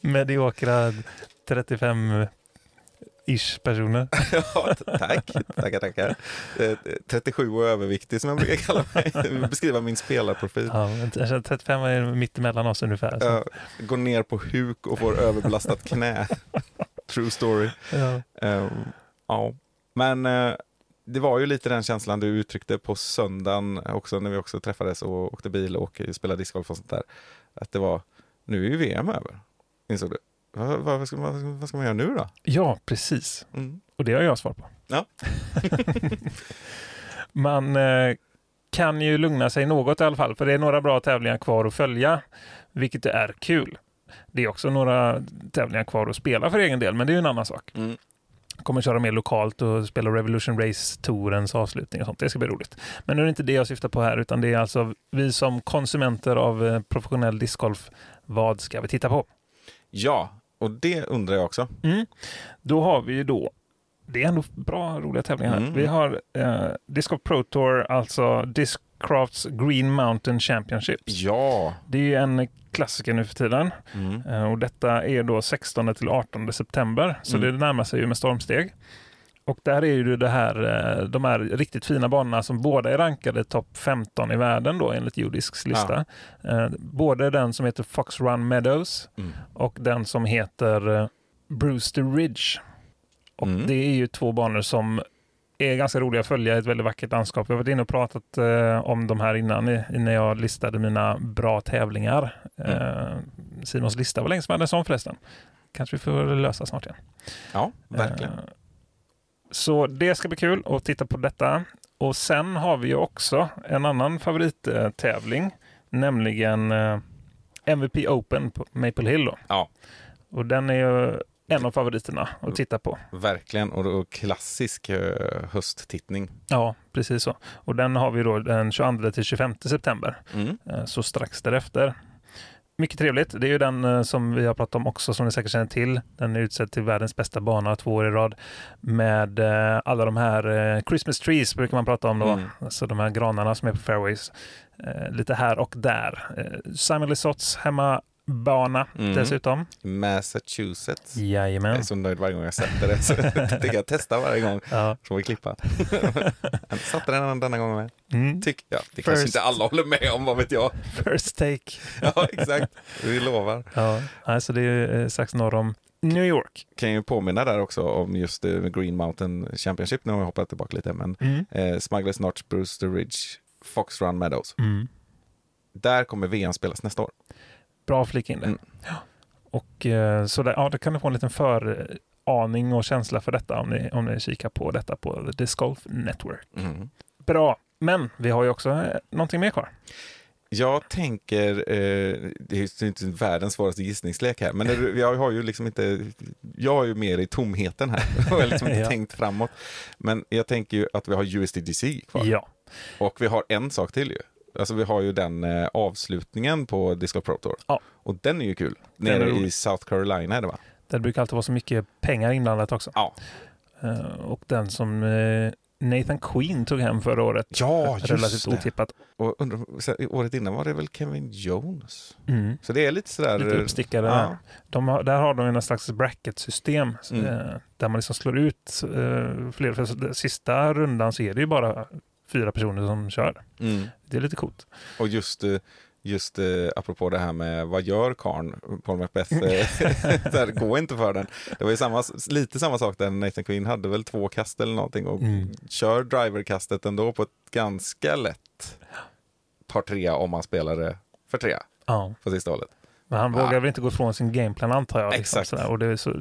Speaker 2: Mediokra 35-ish personer.
Speaker 1: ja, tack. Tackar, tackar. Eh, 37 och överviktig som jag brukar kalla mig. Beskriva min spelarprofil.
Speaker 2: Ja, men jag känner 35 är mitt emellan oss ungefär. Så.
Speaker 1: Jag går ner på huk och får överbelastat knä. True story.
Speaker 2: Ja.
Speaker 1: Ehm, ja, men eh, det var ju lite den känslan du uttryckte på söndagen också när vi också träffades och åkte bil och spelade discgolf och sånt där. Att det var, nu är ju VM över, insåg du. Vad, vad, ska, vad, vad ska man göra nu då?
Speaker 2: ja, precis.
Speaker 1: Mm.
Speaker 2: Och det har jag svar på.
Speaker 1: Ja.
Speaker 2: Man eh, kan ju lugna sig något i alla fall, för det är några bra tävlingar kvar att följa, vilket är kul. Det är också några tävlingar kvar att spela för egen del, men det är ju en annan sak.
Speaker 1: Mm.
Speaker 2: kommer köra mer lokalt och spela Revolution Race-tourens avslutning och sånt. Det ska bli roligt. Men nu är det inte det jag syftar på här, utan det är alltså vi som konsumenter av eh, professionell discgolf. Vad ska vi titta på?
Speaker 1: Ja, och det undrar jag också.
Speaker 2: Mm. Då har vi ju då det är ändå bra, roliga tävlingar. här.
Speaker 1: Mm.
Speaker 2: Vi har eh, Disc Pro Tour, alltså Discrafts Green Mountain Championships.
Speaker 1: Ja.
Speaker 2: Det är ju en klassiker nu för tiden.
Speaker 1: Mm.
Speaker 2: Eh, Och detta är då 16 till 18 september, så
Speaker 1: Mm.
Speaker 2: det närmar sig ju med stormsteg. Och där är ju det här, eh, de här riktigt fina banorna som båda är rankade topp 15 i världen då enligt Judisks lista. Eh, Både den som heter Fox Run Meadows
Speaker 1: Mm.
Speaker 2: och den som heter eh, Brewster Ridge. Och
Speaker 1: Mm.
Speaker 2: Det är ju två banor som är ganska roliga att följa, ett väldigt vackert landskap. Jag har varit inne och pratat eh, om de här innan i, när jag listade mina bra tävlingar. Eh, Simons lista var länge sedan som förresten. Kanske vi får lösa snart igen.
Speaker 1: Ja, verkligen.
Speaker 2: Eh, Så det ska bli kul att titta på detta. Och sen har vi ju också en annan favorittävling, nämligen eh, MVP Open på Maple Hill. Då.
Speaker 1: Ja.
Speaker 2: Och den är ju en av favoriterna att titta på.
Speaker 1: Verkligen. Och, klassisk eh, hösttittning.
Speaker 2: Ja, precis så. Och den har vi då den 22 till 25 september,
Speaker 1: Mm.
Speaker 2: eh, så strax därefter. Mycket trevligt. Det är ju den eh, som vi har pratat om också, som ni säkert känner till. Den är utsedd till världens bästa bana två år i rad med eh, alla de här eh, Christmas trees brukar man prata om då.
Speaker 1: Mm.
Speaker 2: Alltså de här granarna som är på fairways. Lite här och där. Simon Lisotts hemmabana
Speaker 1: Mm.
Speaker 2: dessutom.
Speaker 1: Massachusetts. Jag är
Speaker 2: Jajamän.
Speaker 1: så nöjd varje gång jag sätter det. Så jag tycker jag testar varje gång.
Speaker 2: Ja.
Speaker 1: Så får vi klippa. jag satte den denna gången med.
Speaker 2: Mm.
Speaker 1: Tyck, ja, det kanske
Speaker 2: First.
Speaker 1: inte alla håller med om, vad vet jag.
Speaker 2: First take.
Speaker 1: Ja, exakt. Vi lovar.
Speaker 2: Ja, alltså det är eh, strax norr om New York.
Speaker 1: Kan ju påminna där också om just eh, Green Mountain Championship. Nu har jag hoppat tillbaka lite, men
Speaker 2: Mm.
Speaker 1: eh, Smugglers Notch, Brewster Ridge, Fox Run Meadows.
Speaker 2: Mm.
Speaker 1: Där kommer VM spelas nästa år.
Speaker 2: Bra flik in det.
Speaker 1: Mm.
Speaker 2: Och eh, så där, ja, då kan du få en liten föraning och känsla för detta om ni, om ni kikar på detta på The Golf Network.
Speaker 1: Mm.
Speaker 2: Bra, men vi har ju också eh, någonting mer kvar.
Speaker 1: Jag tänker, eh, det är inte världens svåraste gissningslek här, men det- jag har ju liksom inte, jag har ju mer i tomheten här. Jag har liksom inte
Speaker 2: Ja.
Speaker 1: tänkt framåt. Men jag tänker ju att vi har USDGC kvar.
Speaker 2: Ja,
Speaker 1: Och vi har en sak till ju. Alltså vi har ju den eh, avslutningen på Disco Pro Tour.
Speaker 2: Ja.
Speaker 1: Och den är ju kul.
Speaker 2: Den är
Speaker 1: Nere i. South Carolina är det va?
Speaker 2: det brukar alltid vara så mycket pengar inblandat också.
Speaker 1: Ja.
Speaker 2: Eh, och den som eh, Nathan Queen tog hem förra året.
Speaker 1: Ja, just
Speaker 2: Relativt otippat.
Speaker 1: Och undrar, året innan var det väl Kevin Jones?
Speaker 2: Mm.
Speaker 1: Så det är lite sådär...
Speaker 2: Lite uppstickare
Speaker 1: ja.
Speaker 2: där. De har, där har de en slags bracket-system
Speaker 1: Mm.
Speaker 2: eh, där man liksom slår ut eh, fler. För sista rundan så är det ju bara fyra personer som kör.
Speaker 1: Mm.
Speaker 2: Det är lite coolt.
Speaker 1: Och just, eh, just eh, apropå det här med vad gör karn Paul Macbeth, eh, gå inte för den. Det var ju samma, lite samma sak där Nathan Queen hade väl två kast eller någonting och
Speaker 2: Mm.
Speaker 1: kör driverkastet ändå på ett ganska lätt par trea om man spelade för trea
Speaker 2: Ja.
Speaker 1: på sista hållet.
Speaker 2: Men han
Speaker 1: Ja.
Speaker 2: vågar väl inte gå ifrån sin gameplan antar jag. Liksom,
Speaker 1: Exakt.
Speaker 2: sådär. Och det är så,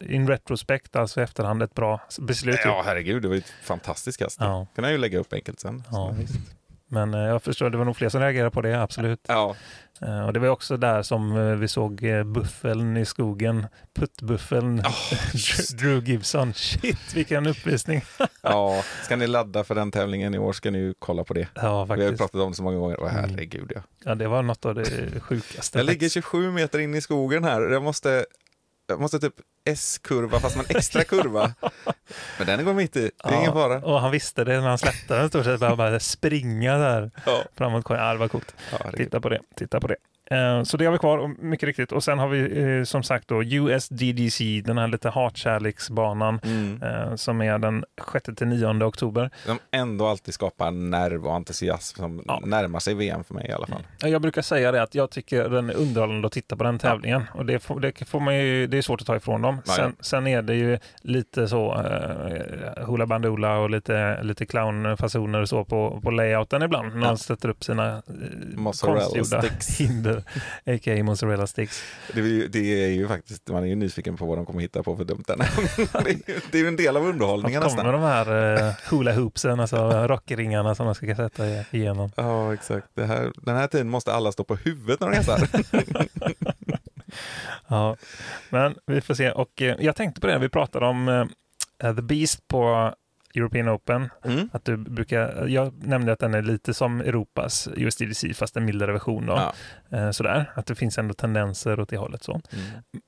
Speaker 2: in retrospect, alltså i efterhand, ett bra beslut.
Speaker 1: Ja, herregud, det var ju ett fantastiskt kast.
Speaker 2: Ja.
Speaker 1: kan han ju lägga upp enkelt sen.
Speaker 2: Ja,
Speaker 1: Så-.
Speaker 2: Men eh, jag förstår, det var nog fler som reagerade på det, absolut.
Speaker 1: ja.
Speaker 2: Eh, och det var också där som eh, vi såg buffeln i skogen, puttbuffeln,
Speaker 1: just
Speaker 2: Drew Gibson. Shit, vilken uppvisning!
Speaker 1: ja, ska ni ladda för den tävlingen i år ska ni ju kolla på det.
Speaker 2: Ja,
Speaker 1: Vi har ju
Speaker 2: faktiskt.
Speaker 1: pratat om det så många gånger. Åh,
Speaker 2: Mm.
Speaker 1: herregud, ja.
Speaker 2: Ja, det var något av det sjukaste.
Speaker 1: Jag ligger
Speaker 2: faktiskt.
Speaker 1: 27 meter in i skogen här. Jag måste, jag måste typ S-kurva fast en extra kurva. Men den går mitt i, det är ingen fara.
Speaker 2: Och han visste det när han släppte den, stort sett. Bara, bara springa där
Speaker 1: Ja.
Speaker 2: framåt. Ja, det var coolt.
Speaker 1: Ja, herregud.
Speaker 2: Titta på det. Titta på det. Eh, Så det har vi kvar, och mycket riktigt. Och sen har vi eh, som sagt då USDDC, den här lite hatkärleksbanan
Speaker 1: Mm.
Speaker 2: eh, som är den 6 till 9 oktober.
Speaker 1: De ändå alltid skapar nerv och entusiasm som
Speaker 2: Ja.
Speaker 1: närmar sig VM för mig i alla fall.
Speaker 2: Jag brukar säga det att jag tycker den är underhållande att titta på den tävlingen. Och det, får, det, får man ju, det är svårt att ta ifrån dem.
Speaker 1: Ja, ja.
Speaker 2: Sen, sen är det ju lite så eh, hula bandula och lite, lite clownfasoner och så på, på layouten ibland. När
Speaker 1: Ja.
Speaker 2: sätter upp sina
Speaker 1: Mozzarella
Speaker 2: konstgjorda
Speaker 1: sticks.
Speaker 2: hinder, a.k.a. mozzarella sticks.
Speaker 1: Det är, ju, det är ju faktiskt, man är ju nyfiken på vad de kommer hitta på för dumt den det, är ju, det är ju en del av underhållningen
Speaker 2: Var kommer
Speaker 1: nästan.
Speaker 2: de här uh, hula hoopsen, alltså rockringarna som man ska sätta igenom?
Speaker 1: Ja, exakt. Det här, den här tiden måste alla stå på huvudet när de gasar.
Speaker 2: Ja, men vi får se. Och eh, jag tänkte på det, vi pratade om eh, The Beast på European Open.
Speaker 1: Mm.
Speaker 2: Att du brukar, jag nämnde att den är lite som Europas USDC fast en mildare version. Då.
Speaker 1: Ja.
Speaker 2: Eh, sådär, att det finns ändå tendenser åt det hållet. Så.
Speaker 1: Mm.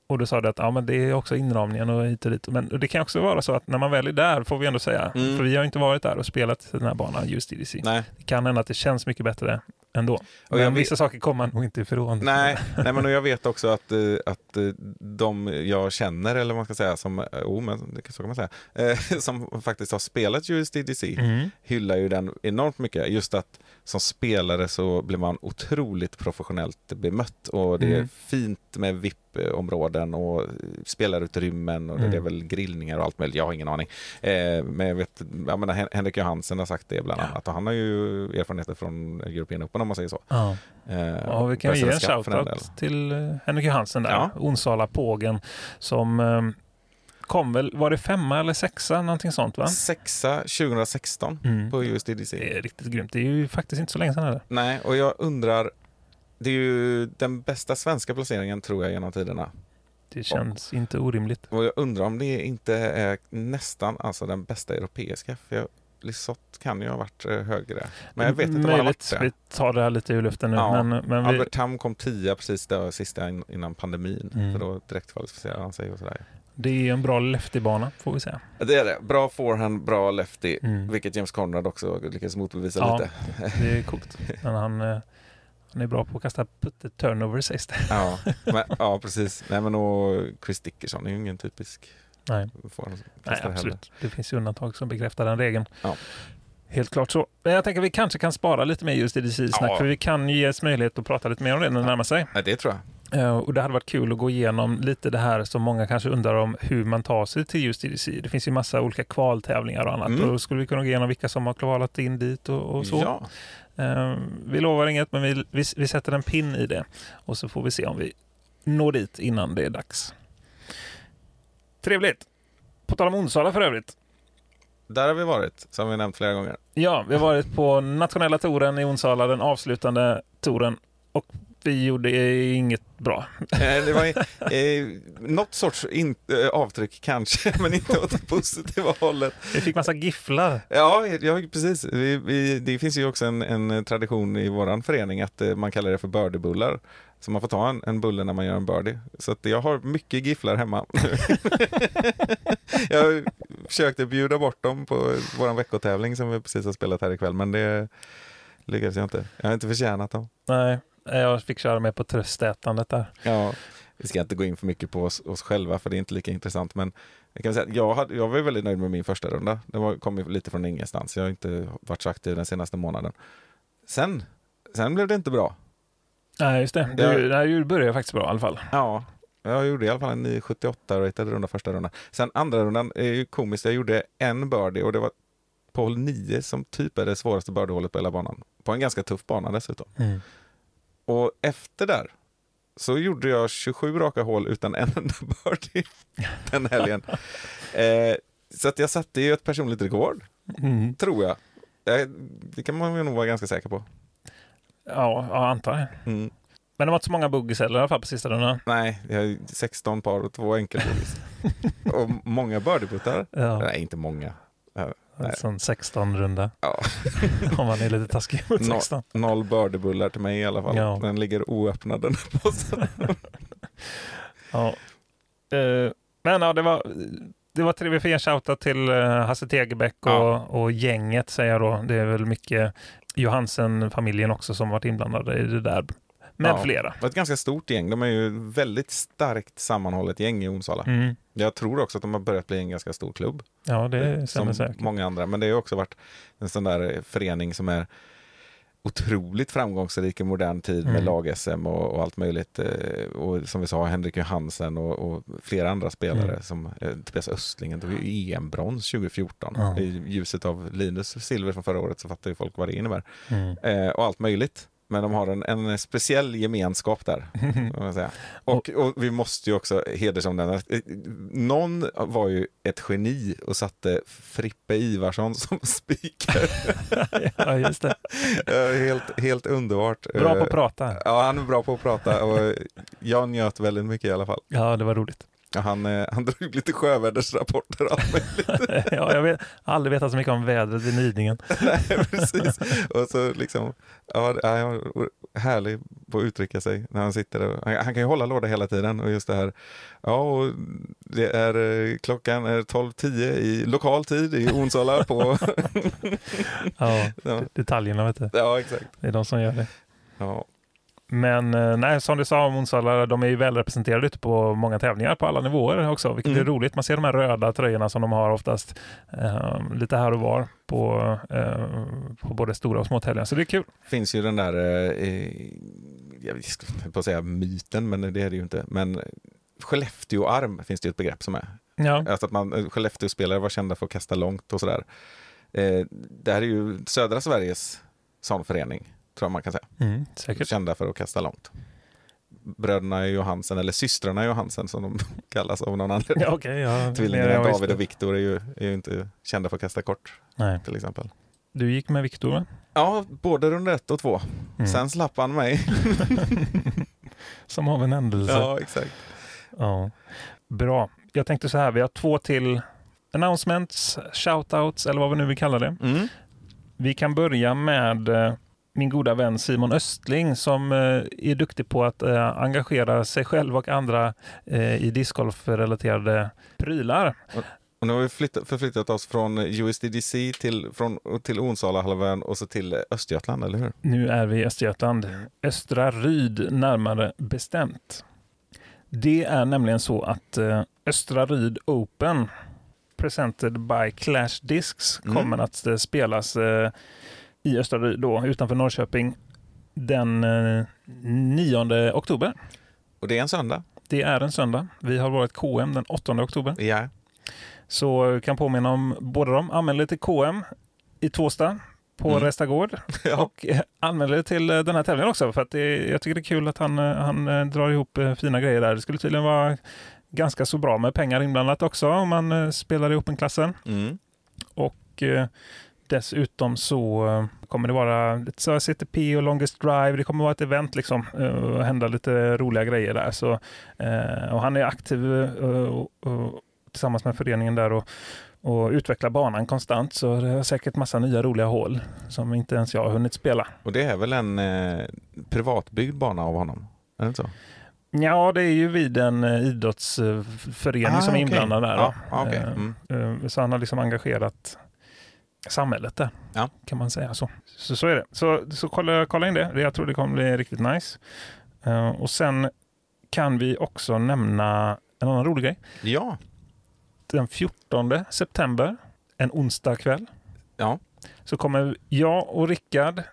Speaker 2: Och då sa du att ja, men det är också inramningen och hit och dit. Men det kan också vara så att när man väl är där, får vi ändå säga,
Speaker 1: Mm.
Speaker 2: för vi har inte varit där och spelat den här banan USDC.
Speaker 1: Nej,
Speaker 2: Det kan hända att det känns mycket bättre ändå.
Speaker 1: Och
Speaker 2: Men
Speaker 1: jag vet-
Speaker 2: vissa saker kommer man nog inte ifrån.
Speaker 1: nej, nej men jag vet också att, eh, att eh, de jag känner, eller vad man ska säga, som, oh, men så kan man säga, som faktiskt har spelat USDDC,
Speaker 2: Mm.
Speaker 1: hyllar ju den enormt mycket. Just att som spelare så blir man otroligt professionellt bemött och det är
Speaker 2: Mm.
Speaker 1: fint med VIP-områden och spelarutrymmen och
Speaker 2: Mm.
Speaker 1: det är väl grillningar och allt möjligt. Jag har ingen aning. Eh, men jag vet, jag menar, Hen- Henrik Johansen har sagt det bland annat och han har ju erfarenheter från European Open om man säger så.
Speaker 2: Ja.
Speaker 1: Eh,
Speaker 2: Ja, vi kan ge en shoutout till eh, Henrik Johansen där,
Speaker 1: Ja.
Speaker 2: Onsala Pågen, som eh, kom väl, var det femma eller sexa, någonting sånt va?
Speaker 1: Sexa 2016
Speaker 2: Mm.
Speaker 1: på USDDC.
Speaker 2: Det är riktigt grymt. Det är ju faktiskt inte så länge sedan heller.
Speaker 1: Nej, och jag undrar, det är ju den bästa svenska placeringen tror jag genom tiderna.
Speaker 2: Det känns inte orimligt.
Speaker 1: Och jag undrar om det inte är nästan alltså den bästa europeiska. För jag, Lisotte kan ju ha varit eh, högre. Men jag vet inte om han har varit det.
Speaker 2: Vi tar det här lite ur luften nu.
Speaker 1: Ja.
Speaker 2: Men, men vi,
Speaker 1: Albert Tam kom tia precis där sista in- innan pandemin.
Speaker 2: Mm.
Speaker 1: För då direkt kvalificerade han sig och sådär.
Speaker 2: Det är en bra lefty-bana, får vi säga.
Speaker 1: Det är det. Bra forehand, bra lefty.
Speaker 2: Mm.
Speaker 1: Vilket James Conrad också lyckades motbevisa
Speaker 2: Ja.
Speaker 1: lite.
Speaker 2: Det är coolt. Men han, eh, han är bra på att kasta putte-turnover, sägs det.
Speaker 1: Ja, men, ja, precis. Nej, men och Chris Dickerson är ju ingen typisk
Speaker 2: Nej. Nej, absolut. Det finns ju undantag som bekräftar den regeln.
Speaker 1: Ja.
Speaker 2: Helt klart så. Men jag tänker att vi kanske kan spara lite mer just i DC-snack,
Speaker 1: Ja.
Speaker 2: för vi kan ju ges möjlighet att prata lite mer om det när det närmar sig.
Speaker 1: Nej, det tror jag.
Speaker 2: Eh, Och det hade varit kul att gå igenom lite det här som många kanske undrar om hur man tar sig till just DC. Det finns ju massa olika kvaltävlingar och annat.
Speaker 1: Mm.
Speaker 2: Och då skulle vi kunna gå igenom vilka som har kvalat in dit och, och så.
Speaker 1: Ja.
Speaker 2: Eh, Vi lovar inget, men vi, vi, vi sätter en pin i det. Och så får vi se om vi når dit innan det är dags. Trevligt! På tal om Onsala för övrigt.
Speaker 1: Där har vi varit, som vi nämnt flera gånger.
Speaker 2: Ja, vi har varit på nationella touren i Onsala, den avslutande touren. Vi gjorde inget bra.
Speaker 1: Eh, Det var eh, något sorts in, eh, avtryck kanske, men inte åt det positiva hållet.
Speaker 2: Vi fick massa gifflar.
Speaker 1: Ja, ja precis. Vi, vi, det finns ju också en, en tradition i vår förening att eh, man kallar det för birdiebullar. Så man får ta en, en bulle när man gör en birdie. Så jag har mycket gifflar hemma. jag försökte bjuda bort dem på vår veckotävling som vi precis har spelat här ikväll, men det lyckades jag inte. Jag har inte förtjänat dem.
Speaker 2: Nej, jag fick köra med på tröstätandet där.
Speaker 1: Ja, vi ska inte gå in för mycket på oss, oss själva för det är inte lika intressant. Men jag, kan säga, att jag, hade, jag var väldigt nöjd med min första runda. Det var, kom lite från ingenstans. Jag har inte varit så aktiv den senaste månaden. Sen, sen blev det inte bra.
Speaker 2: Nej, just det. Du, nej, du började faktiskt bra i alla fall.
Speaker 1: Ja, jag gjorde i alla fall en 978 ratad runda första rundan. Sen andra rundan är ju komiskt. Jag gjorde en birdie och det var på hål 9 som typ är det svåraste birdiehålet på hela banan. På en ganska tuff bana dessutom. Och efter där så gjorde jag 27 raka hål utan en enda birdie den helgen. Eh, så att jag satte ju ett personligt rekord,
Speaker 2: Mm.
Speaker 1: tror jag. Eh, det kan man ju nog vara ganska säker på.
Speaker 2: Ja, jag antar det.
Speaker 1: Mm.
Speaker 2: Men det var inte så många buggies heller i alla fall på sista rundan.
Speaker 1: Nej, jag har 16 par och två enkelbogis. och många birdieputtar.
Speaker 2: Ja,
Speaker 1: Nej, inte många. Nej.
Speaker 2: en sån 16-runda.
Speaker 1: Ja.
Speaker 2: Om man är lite taskig mot
Speaker 1: Nå-
Speaker 2: 16.
Speaker 1: Noll birdiebullar till mig i alla fall.
Speaker 2: Ja.
Speaker 1: Den ligger oöppnad den här påsen.
Speaker 2: Ja. Eh, Men ja, det var, det var trevligt. En shoutout till eh, Hasse Tegebäck och,
Speaker 1: Ja.
Speaker 2: och gänget säger jag då. Det är väl mycket Johansen-familjen också som varit inblandade i det där. Med
Speaker 1: Ja.
Speaker 2: flera.
Speaker 1: Det var ett ganska stort gäng. De är ju väldigt starkt sammanhållet gäng i Onsala.
Speaker 2: Mm.
Speaker 1: Jag tror också att de har börjat bli en ganska stor klubb.
Speaker 2: Ja, det stämmer
Speaker 1: som
Speaker 2: säkert.
Speaker 1: många andra. Men det har också varit en sån där eh, förening som är otroligt framgångsrik i modern tid med
Speaker 2: Mm.
Speaker 1: lag-SM och, och allt möjligt. eh, Och som vi sa, Henrik Johansen och, och flera andra spelare
Speaker 2: Mm.
Speaker 1: som eh, Tobias Östlingen tog ju EM-brons 2014.
Speaker 2: Ja.
Speaker 1: I ljuset av Linus silver från förra året så fattar ju folk vad det innebär.
Speaker 2: Mm.
Speaker 1: Eh, och allt möjligt. Men de har en, en speciell gemenskap där. Och, och vi måste ju också hedersomnämna, eh, någon var ju ett geni och satte Frippe Ivarsson som speaker.
Speaker 2: ja, just det.
Speaker 1: Eh, helt, helt underbart.
Speaker 2: Bra på
Speaker 1: Eh,
Speaker 2: att prata.
Speaker 1: Ja, han är bra på att prata och jag njöt väldigt mycket i alla fall.
Speaker 2: Ja, det var roligt.
Speaker 1: Ja, han, eh, han drog lite sjövädersrapporter och allt möjligt.
Speaker 2: ja, jag vet, har aldrig vetat så mycket om vädret vid Nidingen.
Speaker 1: Nej, precis. Och så liksom, ja, härlig på att uttrycka sig när han sitter där. Han, han kan ju hålla låda hela tiden och just det här, ja, och det är eh, klockan är 12.10 i lokal tid i Onsala på...
Speaker 2: Ja,
Speaker 1: ja,
Speaker 2: detaljerna vet du.
Speaker 1: ja, exakt.
Speaker 2: Det är de som gör det.
Speaker 1: Ja,
Speaker 2: Men eh, nej, som du sa om Onsala, de är ju välrepresenterade ute på många tävlingar på alla nivåer också, vilket
Speaker 1: Mm.
Speaker 2: är roligt. Man ser de här röda tröjorna som de har oftast eh, lite här och var på, eh, på både stora och små tävlingar, så det är kul.
Speaker 1: finns ju den där, eh, eh, jag höll på att säga myten, men det är det ju inte. Men Skellefteå-arm finns det ju ett begrepp som är.
Speaker 2: Ja,
Speaker 1: Alltså att man, Skellefteå-spelare var kända för att kasta långt och sådär. Eh, det här är ju södra Sveriges sån förening, tror jag man kan säga.
Speaker 2: mm.
Speaker 1: Kända för att kasta långt. Bröderna Johansen, eller systrarna Johansen som de kallas av någon anledning.
Speaker 2: Ja, okej. ja,
Speaker 1: Tvillingarna
Speaker 2: ja.
Speaker 1: David och Viktor är ju, är ju inte kända för att kasta kort,
Speaker 2: Nej.
Speaker 1: till exempel.
Speaker 2: Du gick med Viktor, va?
Speaker 1: Ja, både runda ett och två.
Speaker 2: Mm.
Speaker 1: Sen slapp han mig.
Speaker 2: Som av en händelse.
Speaker 1: ja, exakt.
Speaker 2: Ja. Bra. Jag tänkte så här, vi har två till announcements, shoutouts eller vad vi nu vill kalla det.
Speaker 1: Mm.
Speaker 2: Vi kan börja med eh, min goda vän Simon Östling som eh, är duktig på att eh, engagera sig själv och andra eh, i discgolf-relaterade prylar.
Speaker 1: Och nu har vi flyttat, förflyttat oss från USDDC till, från, till Onsala-halvön och så till Östergötland, eller hur?
Speaker 2: Nu är vi i Östergötland. Östra Ryd närmare bestämt. Det är nämligen så att Östra Ryd Open presented by Clash Discs
Speaker 1: Mm.
Speaker 2: kommer att eh, spelas i Östra då, utanför Norrköping den eh, 9 oktober.
Speaker 1: Och det är en söndag.
Speaker 2: Det är en söndag. Vi har varit KM den 8 oktober.
Speaker 1: Ja.
Speaker 2: Så jag kan påminna om båda dem. Anmäl dig till KM i Tvåsta på
Speaker 1: Mm.
Speaker 2: Restagård.
Speaker 1: Ja.
Speaker 2: Och eh, anmäl dig till eh, den här tävlingen också. För att det, jag tycker det är kul att han, eh, han eh, drar ihop eh, fina grejer där. Det skulle tydligen vara ganska så bra med pengar inblandat också om man eh, spelar i Open-klassen.
Speaker 1: Mm.
Speaker 2: Och eh, dessutom så eh, kommer det vara så CTP och Longest Drive. Det kommer vara ett event liksom eh, och hända lite roliga grejer där. Så, eh, och han är aktiv och, och, tillsammans med föreningen där och, och utvecklar banan konstant. Så det är säkert massa nya roliga hål som inte ens jag har hunnit spela.
Speaker 1: Och det är väl en eh, privatbyggd bana av honom? Är det inte så?
Speaker 2: Ja, det är ju vid en idrottsförening
Speaker 1: Ah,
Speaker 2: som är inblandad där.
Speaker 1: Ja,
Speaker 2: då.
Speaker 1: ah.
Speaker 2: Eh,
Speaker 1: Mm.
Speaker 2: Så han har liksom engagerat samhället där,
Speaker 1: Ja.
Speaker 2: kan man säga så. Så, så är det. Så, så kolla, kolla in det. Jag tror det kommer bli riktigt nice. Eh, Och sen kan vi också nämna en annan rolig grej.
Speaker 1: Ja.
Speaker 2: Den 14 september, en onsdag kväll,
Speaker 1: Ja.
Speaker 2: så kommer jag och Rickard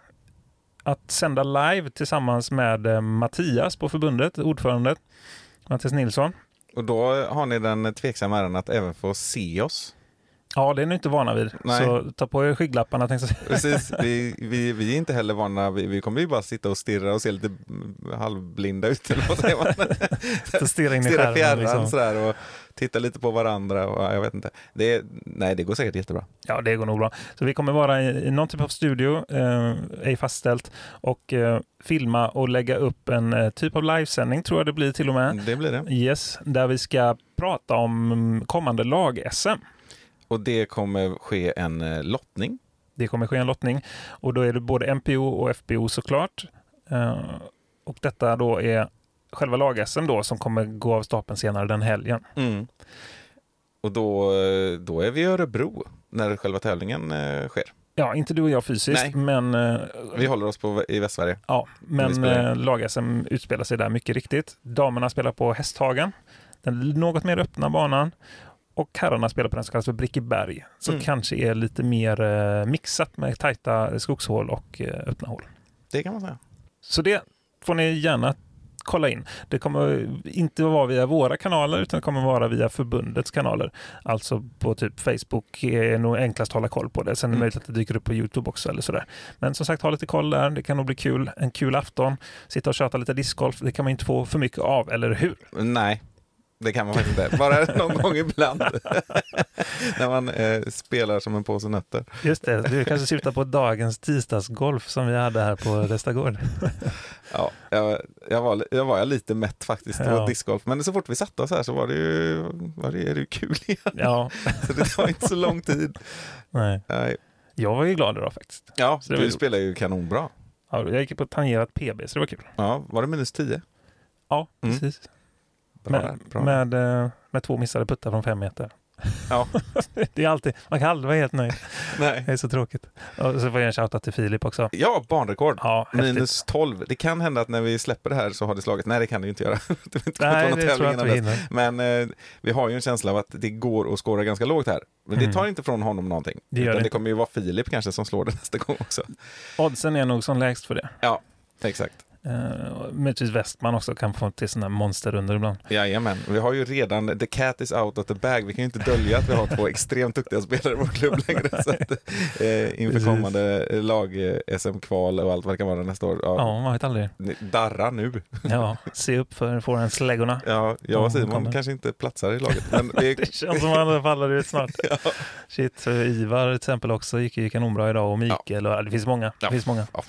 Speaker 2: att sända live tillsammans med eh, Mattias på förbundet, ordförande Mattias Nilsson.
Speaker 1: Och då har ni den tveksamma äran att även få se oss.
Speaker 2: Ja, det är ni inte vana vid.
Speaker 1: Nej.
Speaker 2: Så ta på er skygglapparna.
Speaker 1: Precis, vi, vi, vi är inte heller vana, vi, vi kommer ju bara sitta och stirra och se lite halvblinda ut. Eller vad säger man?
Speaker 2: Stirra in i
Speaker 1: Stirra fjärran
Speaker 2: Liksom.
Speaker 1: sådär och titta lite på varandra. Och, ja, jag vet inte. Det, nej, det går säkert jättebra.
Speaker 2: Ja, det går nog bra. Så vi kommer vara i, i någon typ av studio, eh, ej fastställt, och eh, filma och lägga upp en eh, typ av livesändning, tror jag det blir till och med.
Speaker 1: Det blir det.
Speaker 2: Yes, där vi ska prata om mm, kommande lag-SM.
Speaker 1: Och det kommer ske en eh, lottning.
Speaker 2: Det kommer ske en lottning och då är det både MPO och FBO såklart. Eh, och detta då är själva lag-SM då som kommer gå av stapeln senare den helgen.
Speaker 1: Mm. Och då, eh, då är vi i Örebro när själva tävlingen sker.
Speaker 2: Ja, inte du och jag fysiskt,
Speaker 1: Nej.
Speaker 2: men,
Speaker 1: Vi håller oss på, i Västsverige.
Speaker 2: ja, men lag-SM utspelar sig där mycket riktigt. Damerna spelar på Hästhagen, den något mer öppna banan. Och herrarna spelar på den som kallas för Brickeberg, som
Speaker 1: Mm.
Speaker 2: kanske är lite mer eh, mixat med tajta skogshål och eh, öppna hål.
Speaker 1: Det kan man säga.
Speaker 2: Så det får ni gärna kolla in. Det kommer inte vara via våra kanaler utan det kommer vara via förbundets kanaler. Alltså på typ Facebook är nog enklast att hålla koll på det. Sen är det
Speaker 1: Mm.
Speaker 2: möjligt att det dyker upp på Youtube också eller sådär. Men som sagt, ha lite koll där. Det kan nog bli kul. En kul afton. Sitta och köta lite discgolf. Det kan man inte få för mycket av, eller hur?
Speaker 1: Nej, det kan man faktiskt inte. Bara någon gång ibland. När man eh, spelar som en påse nötter.
Speaker 2: Just det, du kanske syftar på dagens tisdagsgolf som vi hade här på Restagård.
Speaker 1: Ja, jag, jag, var, jag var lite mätt faktiskt. Det
Speaker 2: Ja.
Speaker 1: discgolf. Men så fort vi satte oss här så var det ju, var det, är det kul igen.
Speaker 2: Ja,
Speaker 1: Så det tar inte så lång tid.
Speaker 2: nej.
Speaker 1: Nej.
Speaker 2: Jag var ju glad idag faktiskt.
Speaker 1: Ja,
Speaker 2: Så
Speaker 1: du spelar ju kanonbra.
Speaker 2: Ja, jag gick på tangerat PB, så det var kul.
Speaker 1: Ja, var det minus 10?
Speaker 2: Ja,
Speaker 1: Mm. Bra,
Speaker 2: Med,
Speaker 1: bra.
Speaker 2: med, eh, med två missade puttar från fem meter.
Speaker 1: Ja.
Speaker 2: det är alltid, man kan aldrig vara helt nöjd.
Speaker 1: Nej.
Speaker 2: Det är så tråkigt. Och så får jag en shoutout till Filip också.
Speaker 1: Ja, banrekord.
Speaker 2: Ja.
Speaker 1: Minus 12. Det kan hända att när vi släpper det här så har det slagit. Nej, det kan det ju inte göra. det inte
Speaker 2: Nej, det tror jag inte vi hinner.
Speaker 1: Men eh, vi har ju en känsla av att det går att skåra ganska lågt här. Men det
Speaker 2: Mm.
Speaker 1: tar inte från honom någonting.
Speaker 2: Det
Speaker 1: Utan
Speaker 2: det
Speaker 1: det kommer ju vara Filip kanske som slår det nästa gång också.
Speaker 2: Oddsen är nog som lägst för det.
Speaker 1: Exakt.
Speaker 2: Uh, möjligtvis Westman också kan få till sådana monsterrundor ibland.
Speaker 1: Jajamän. Vi har ju redan, the cat is out of the bag. Vi kan ju inte dölja att vi har två extremt duktiga spelare i vår klubb längre. Så att, eh, inför kommande lag-SM-kval och allt vad det kan vara nästa år. Ja,
Speaker 2: Ja, man vet aldrig.
Speaker 1: Darra nu.
Speaker 2: Ja, se upp för forehandsläggorna.
Speaker 1: Ja, jag
Speaker 2: Ja,
Speaker 1: och Simon
Speaker 2: kommer.
Speaker 1: kanske inte platsar i laget. Men vi,
Speaker 2: Det känns som att han faller ut snart. Shit, för Ivar till exempel också gick ju kanonbra idag och Mikael och det finns många. Det
Speaker 1: Ja.
Speaker 2: finns många.
Speaker 1: Ja.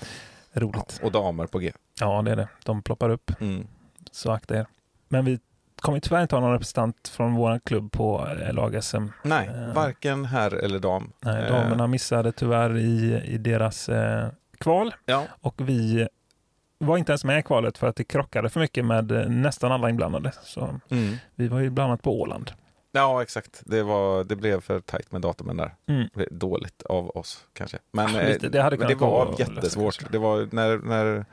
Speaker 2: Roligt.
Speaker 1: ja, och damer på G.
Speaker 2: Ja, det är det. De ploppar upp,
Speaker 1: Mm.
Speaker 2: så akta er. Men vi kommer tyvärr inte ha någon representant från vår klubb på eh, lag-SM.
Speaker 1: Nej,
Speaker 2: Eh.
Speaker 1: varken herr eller dam.
Speaker 2: Nej,
Speaker 1: Eh,
Speaker 2: damerna missade tyvärr i, i deras eh, kval
Speaker 1: Ja,
Speaker 2: och vi var inte ens med i kvalet för att det krockade för mycket med eh, nästan alla inblandade. Så
Speaker 1: mm.
Speaker 2: vi var ju bland annat på Åland.
Speaker 1: Ja exakt. Det, var, det blev för tajt med datumen där.
Speaker 2: Mm.
Speaker 1: Dåligt av oss kanske. Men,
Speaker 2: visst, det hade
Speaker 1: men det var jättesvårt.
Speaker 2: kanske.
Speaker 1: Det var när, när,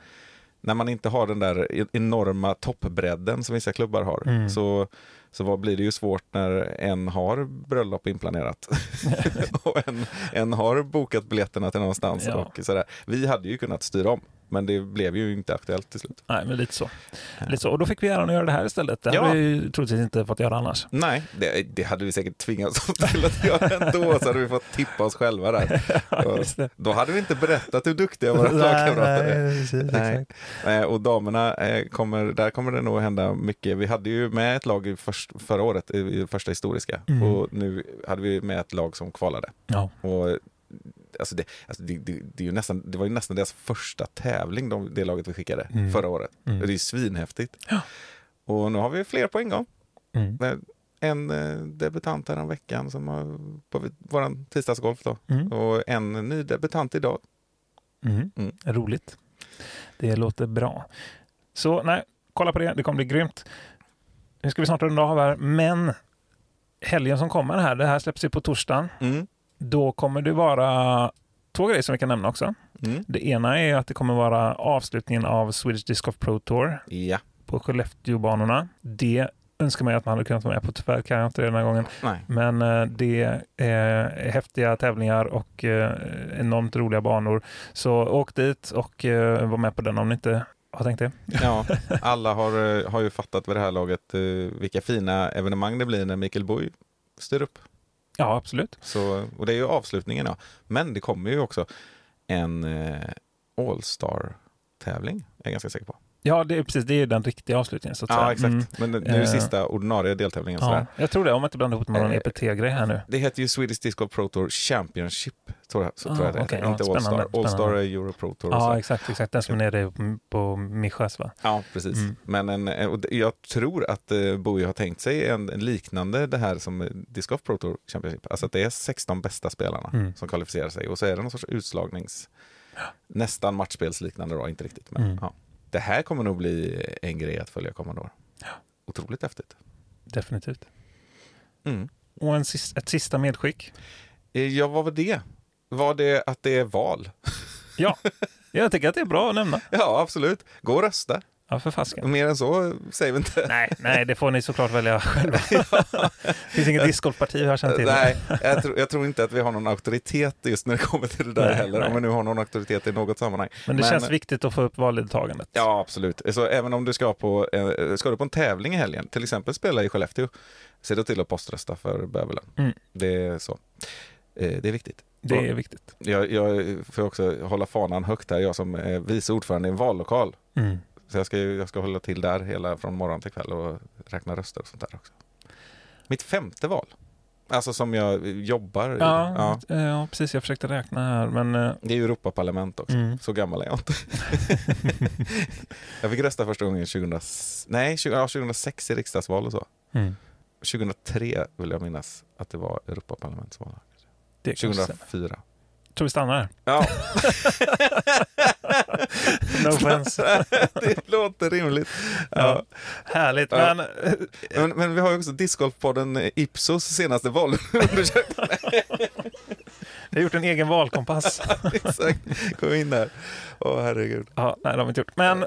Speaker 1: när man inte har den där e- enorma toppbredden som vissa klubbar har.
Speaker 2: Mm.
Speaker 1: Så, så vad blir det ju svårt när en har bröllop inplanerat och en, en har bokat biljetterna till någonstans.
Speaker 2: Ja.
Speaker 1: Och sådär. Vi hade ju kunnat styra om, men det blev ju inte aktuellt till slut.
Speaker 2: Nej, men lite så. lite så. Och då fick vi äran att göra det här istället. Det
Speaker 1: Ja.
Speaker 2: hade vi ju troligtvis inte fått göra annars.
Speaker 1: Nej, det, det hade vi säkert tvingats till att göra ändå, så hade vi fått tippa oss själva där. Då hade vi inte berättat hur duktiga våra lagkamrater är.
Speaker 2: nej,
Speaker 1: Nej. Eh, Och damerna, eh, kommer, där kommer det nog hända mycket. Vi hade ju med ett lag i först, förra året, i första historiska.
Speaker 2: Mm.
Speaker 1: Och nu hade vi med ett lag som kvalade.
Speaker 2: Ja.
Speaker 1: Och, alltså det, alltså det, det, det, är ju nästan, det var ju nästan deras första tävling, de, det laget vi skickade
Speaker 2: Mm.
Speaker 1: förra året.
Speaker 2: Mm.
Speaker 1: Det är ju svinhäftigt.
Speaker 2: Ja.
Speaker 1: Och nu har vi fler på en gång.
Speaker 2: Mm.
Speaker 1: En eh, debutant här veckan som har på vår tisdagsgolf då.
Speaker 2: Mm.
Speaker 1: Och en ny debutant idag.
Speaker 2: Mm.
Speaker 1: Mm.
Speaker 2: Roligt. Det låter bra. Så nej, kolla på det. Det kommer bli grymt. Nu ska vi snart runda av här, men helgen som kommer här, det här släpps ju på torsdagen. Då kommer det vara två grejer som vi kan nämna också.
Speaker 1: Mm.
Speaker 2: Det ena är att det kommer vara avslutningen av Swedish Disc Golf Pro Tour
Speaker 1: Ja,
Speaker 2: på Skellefteåbanorna. Det önskar man ju att man hade kunnat vara med på. Tyvärr kan jag inte det den här gången.
Speaker 1: nej.
Speaker 2: Men eh, det är häftiga tävlingar och eh, enormt roliga banor. Så åk dit och eh, var med på den om ni inte har tänkt det.
Speaker 1: Ja, alla har, eh, har ju fattat vid det här laget eh, vilka fina evenemang det blir när Mikael Boy styr upp.
Speaker 2: Ja, absolut.
Speaker 1: Så, och det är ju avslutningen. Ja. Men det kommer ju också en eh, All-Star-tävling, är jag ganska säker på.
Speaker 2: Ja, det är precis. Det är den riktiga avslutningen så att
Speaker 1: Ja,
Speaker 2: säga.
Speaker 1: exakt.
Speaker 2: Mm.
Speaker 1: Men nu är det
Speaker 2: Eh,
Speaker 1: sista ordinarie deltävlingen.
Speaker 2: Ja,
Speaker 1: Sådär.
Speaker 2: jag tror det, om jag inte blandar ihop med någon
Speaker 1: Eh,
Speaker 2: EPT-grej här nu.
Speaker 1: Det heter ju Swedish Disc Golf Pro Tour Championship, tror jag, så
Speaker 2: Ah,
Speaker 1: tror jag det heter.
Speaker 2: ja,
Speaker 1: Inte
Speaker 2: spännande,
Speaker 1: All-Star. All-Star är Euro Pro Tour. så.
Speaker 2: Ja, exakt, exakt. Den som är nere på Mijas, va?
Speaker 1: Ja, precis.
Speaker 2: Mm.
Speaker 1: Men en, eh, och det- jag tror att eh, Bowie har tänkt sig en, en liknande det här som eh, Disc Golf Pro Tour Championship. Alltså att det är 16 bästa spelarna
Speaker 2: Mm.
Speaker 1: som kvalificerar sig och så är det någon sorts utslagnings... Nästan matchspelsliknande då, inte riktigt. Men,
Speaker 2: Mm.
Speaker 1: ja. Det här kommer nog bli en grej att följa kommande år. Otroligt häftigt.
Speaker 2: Definitivt.
Speaker 1: Mm.
Speaker 2: Och en, ett sista medskick.
Speaker 1: Eh, Ja, vad var det? Var det att det är val?
Speaker 2: Ja, jag tycker att det är bra att nämna.
Speaker 1: Ja, absolut. Gå och rösta.
Speaker 2: Ja, för fasken.
Speaker 1: Mer än så säger vi inte.
Speaker 2: Nej, nej, det får ni såklart välja själva. det finns inget discgolfparti jag känner till.
Speaker 1: Nej, jag tror, jag tror inte att vi har någon auktoritet just när det kommer till det där
Speaker 2: Nej,
Speaker 1: heller.
Speaker 2: nej.
Speaker 1: Om vi nu har någon auktoritet i något sammanhang.
Speaker 2: Men det känns viktigt att få upp valdeltagandet.
Speaker 1: Ja, absolut. Så även om du ska på, eh, ska du på en tävling i helgen, till exempel spela i Skellefteå, se då till att poströsta för Bövelen.
Speaker 2: Mm.
Speaker 1: Det är så. Eh, Det är viktigt.
Speaker 2: Det är viktigt.
Speaker 1: Jag, jag får också hålla fanan högt här, jag som är vice ordförande i en vallokal.
Speaker 2: Mm.
Speaker 1: Så jag ska, jag ska hålla till där hela från morgon till kväll och räkna röster och sånt där också. Mitt femte val. Alltså som jag jobbar i.
Speaker 2: Ja, ja. ja precis. Jag försökte räkna här, men... eh,
Speaker 1: Det är ju Europaparlament också.
Speaker 2: Mm.
Speaker 1: Så gammal är jag inte. jag fick rösta första gången 2000, nej, 20, ja, 2006 i riksdagsval och så.
Speaker 2: Mm.
Speaker 1: 2003 vill jag minnas att det var Europaparlamentsval.
Speaker 2: Det kanske stämmer.
Speaker 1: 2004.
Speaker 2: Tror vi stannar här.
Speaker 1: Ja,
Speaker 2: No offense.
Speaker 1: det låter rimligt.
Speaker 2: Ja.
Speaker 1: Ja.
Speaker 2: Härligt.
Speaker 1: Ja.
Speaker 2: Men,
Speaker 1: Men, men vi har ju också Discgolfpodden Ipsos senaste valundersökning.
Speaker 2: vi har gjort en egen valkompass.
Speaker 1: Exakt. Kom in där. Åh herregud.
Speaker 2: Ja, nej, det har vi inte gjort. Men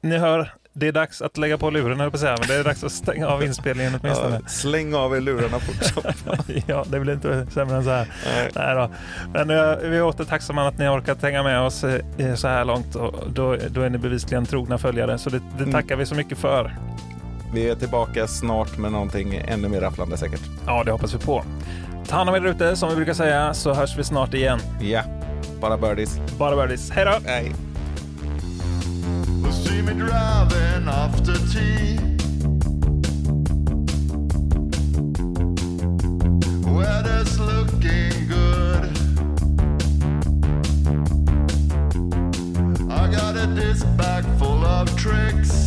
Speaker 2: ni hör, det är dags att lägga på jag på säga, men det är dags att stänga av inspelningen åtminstone.
Speaker 1: Ja, släng av er lurarna fort
Speaker 2: Ja, det blir inte sämre än så här.
Speaker 1: Nej.
Speaker 2: Nej då. Men eh, vi är åter tacksamma att ni har orkat hänga med oss eh, så här långt. Och då, då är ni bevisligen trogna följare, så det, det
Speaker 1: Mm.
Speaker 2: tackar vi så mycket för.
Speaker 1: Vi är tillbaka snart med någonting ännu mer rafflande säkert.
Speaker 2: Ja, det hoppas vi på. Ta hand om er ute, som vi brukar säga, så hörs vi snart igen.
Speaker 1: Ja, bara birdies.
Speaker 2: Bara birdies. Hej då!
Speaker 1: Nej.
Speaker 3: Will see me driving after tea. Weather's looking good. I got a disc bag full of tricks.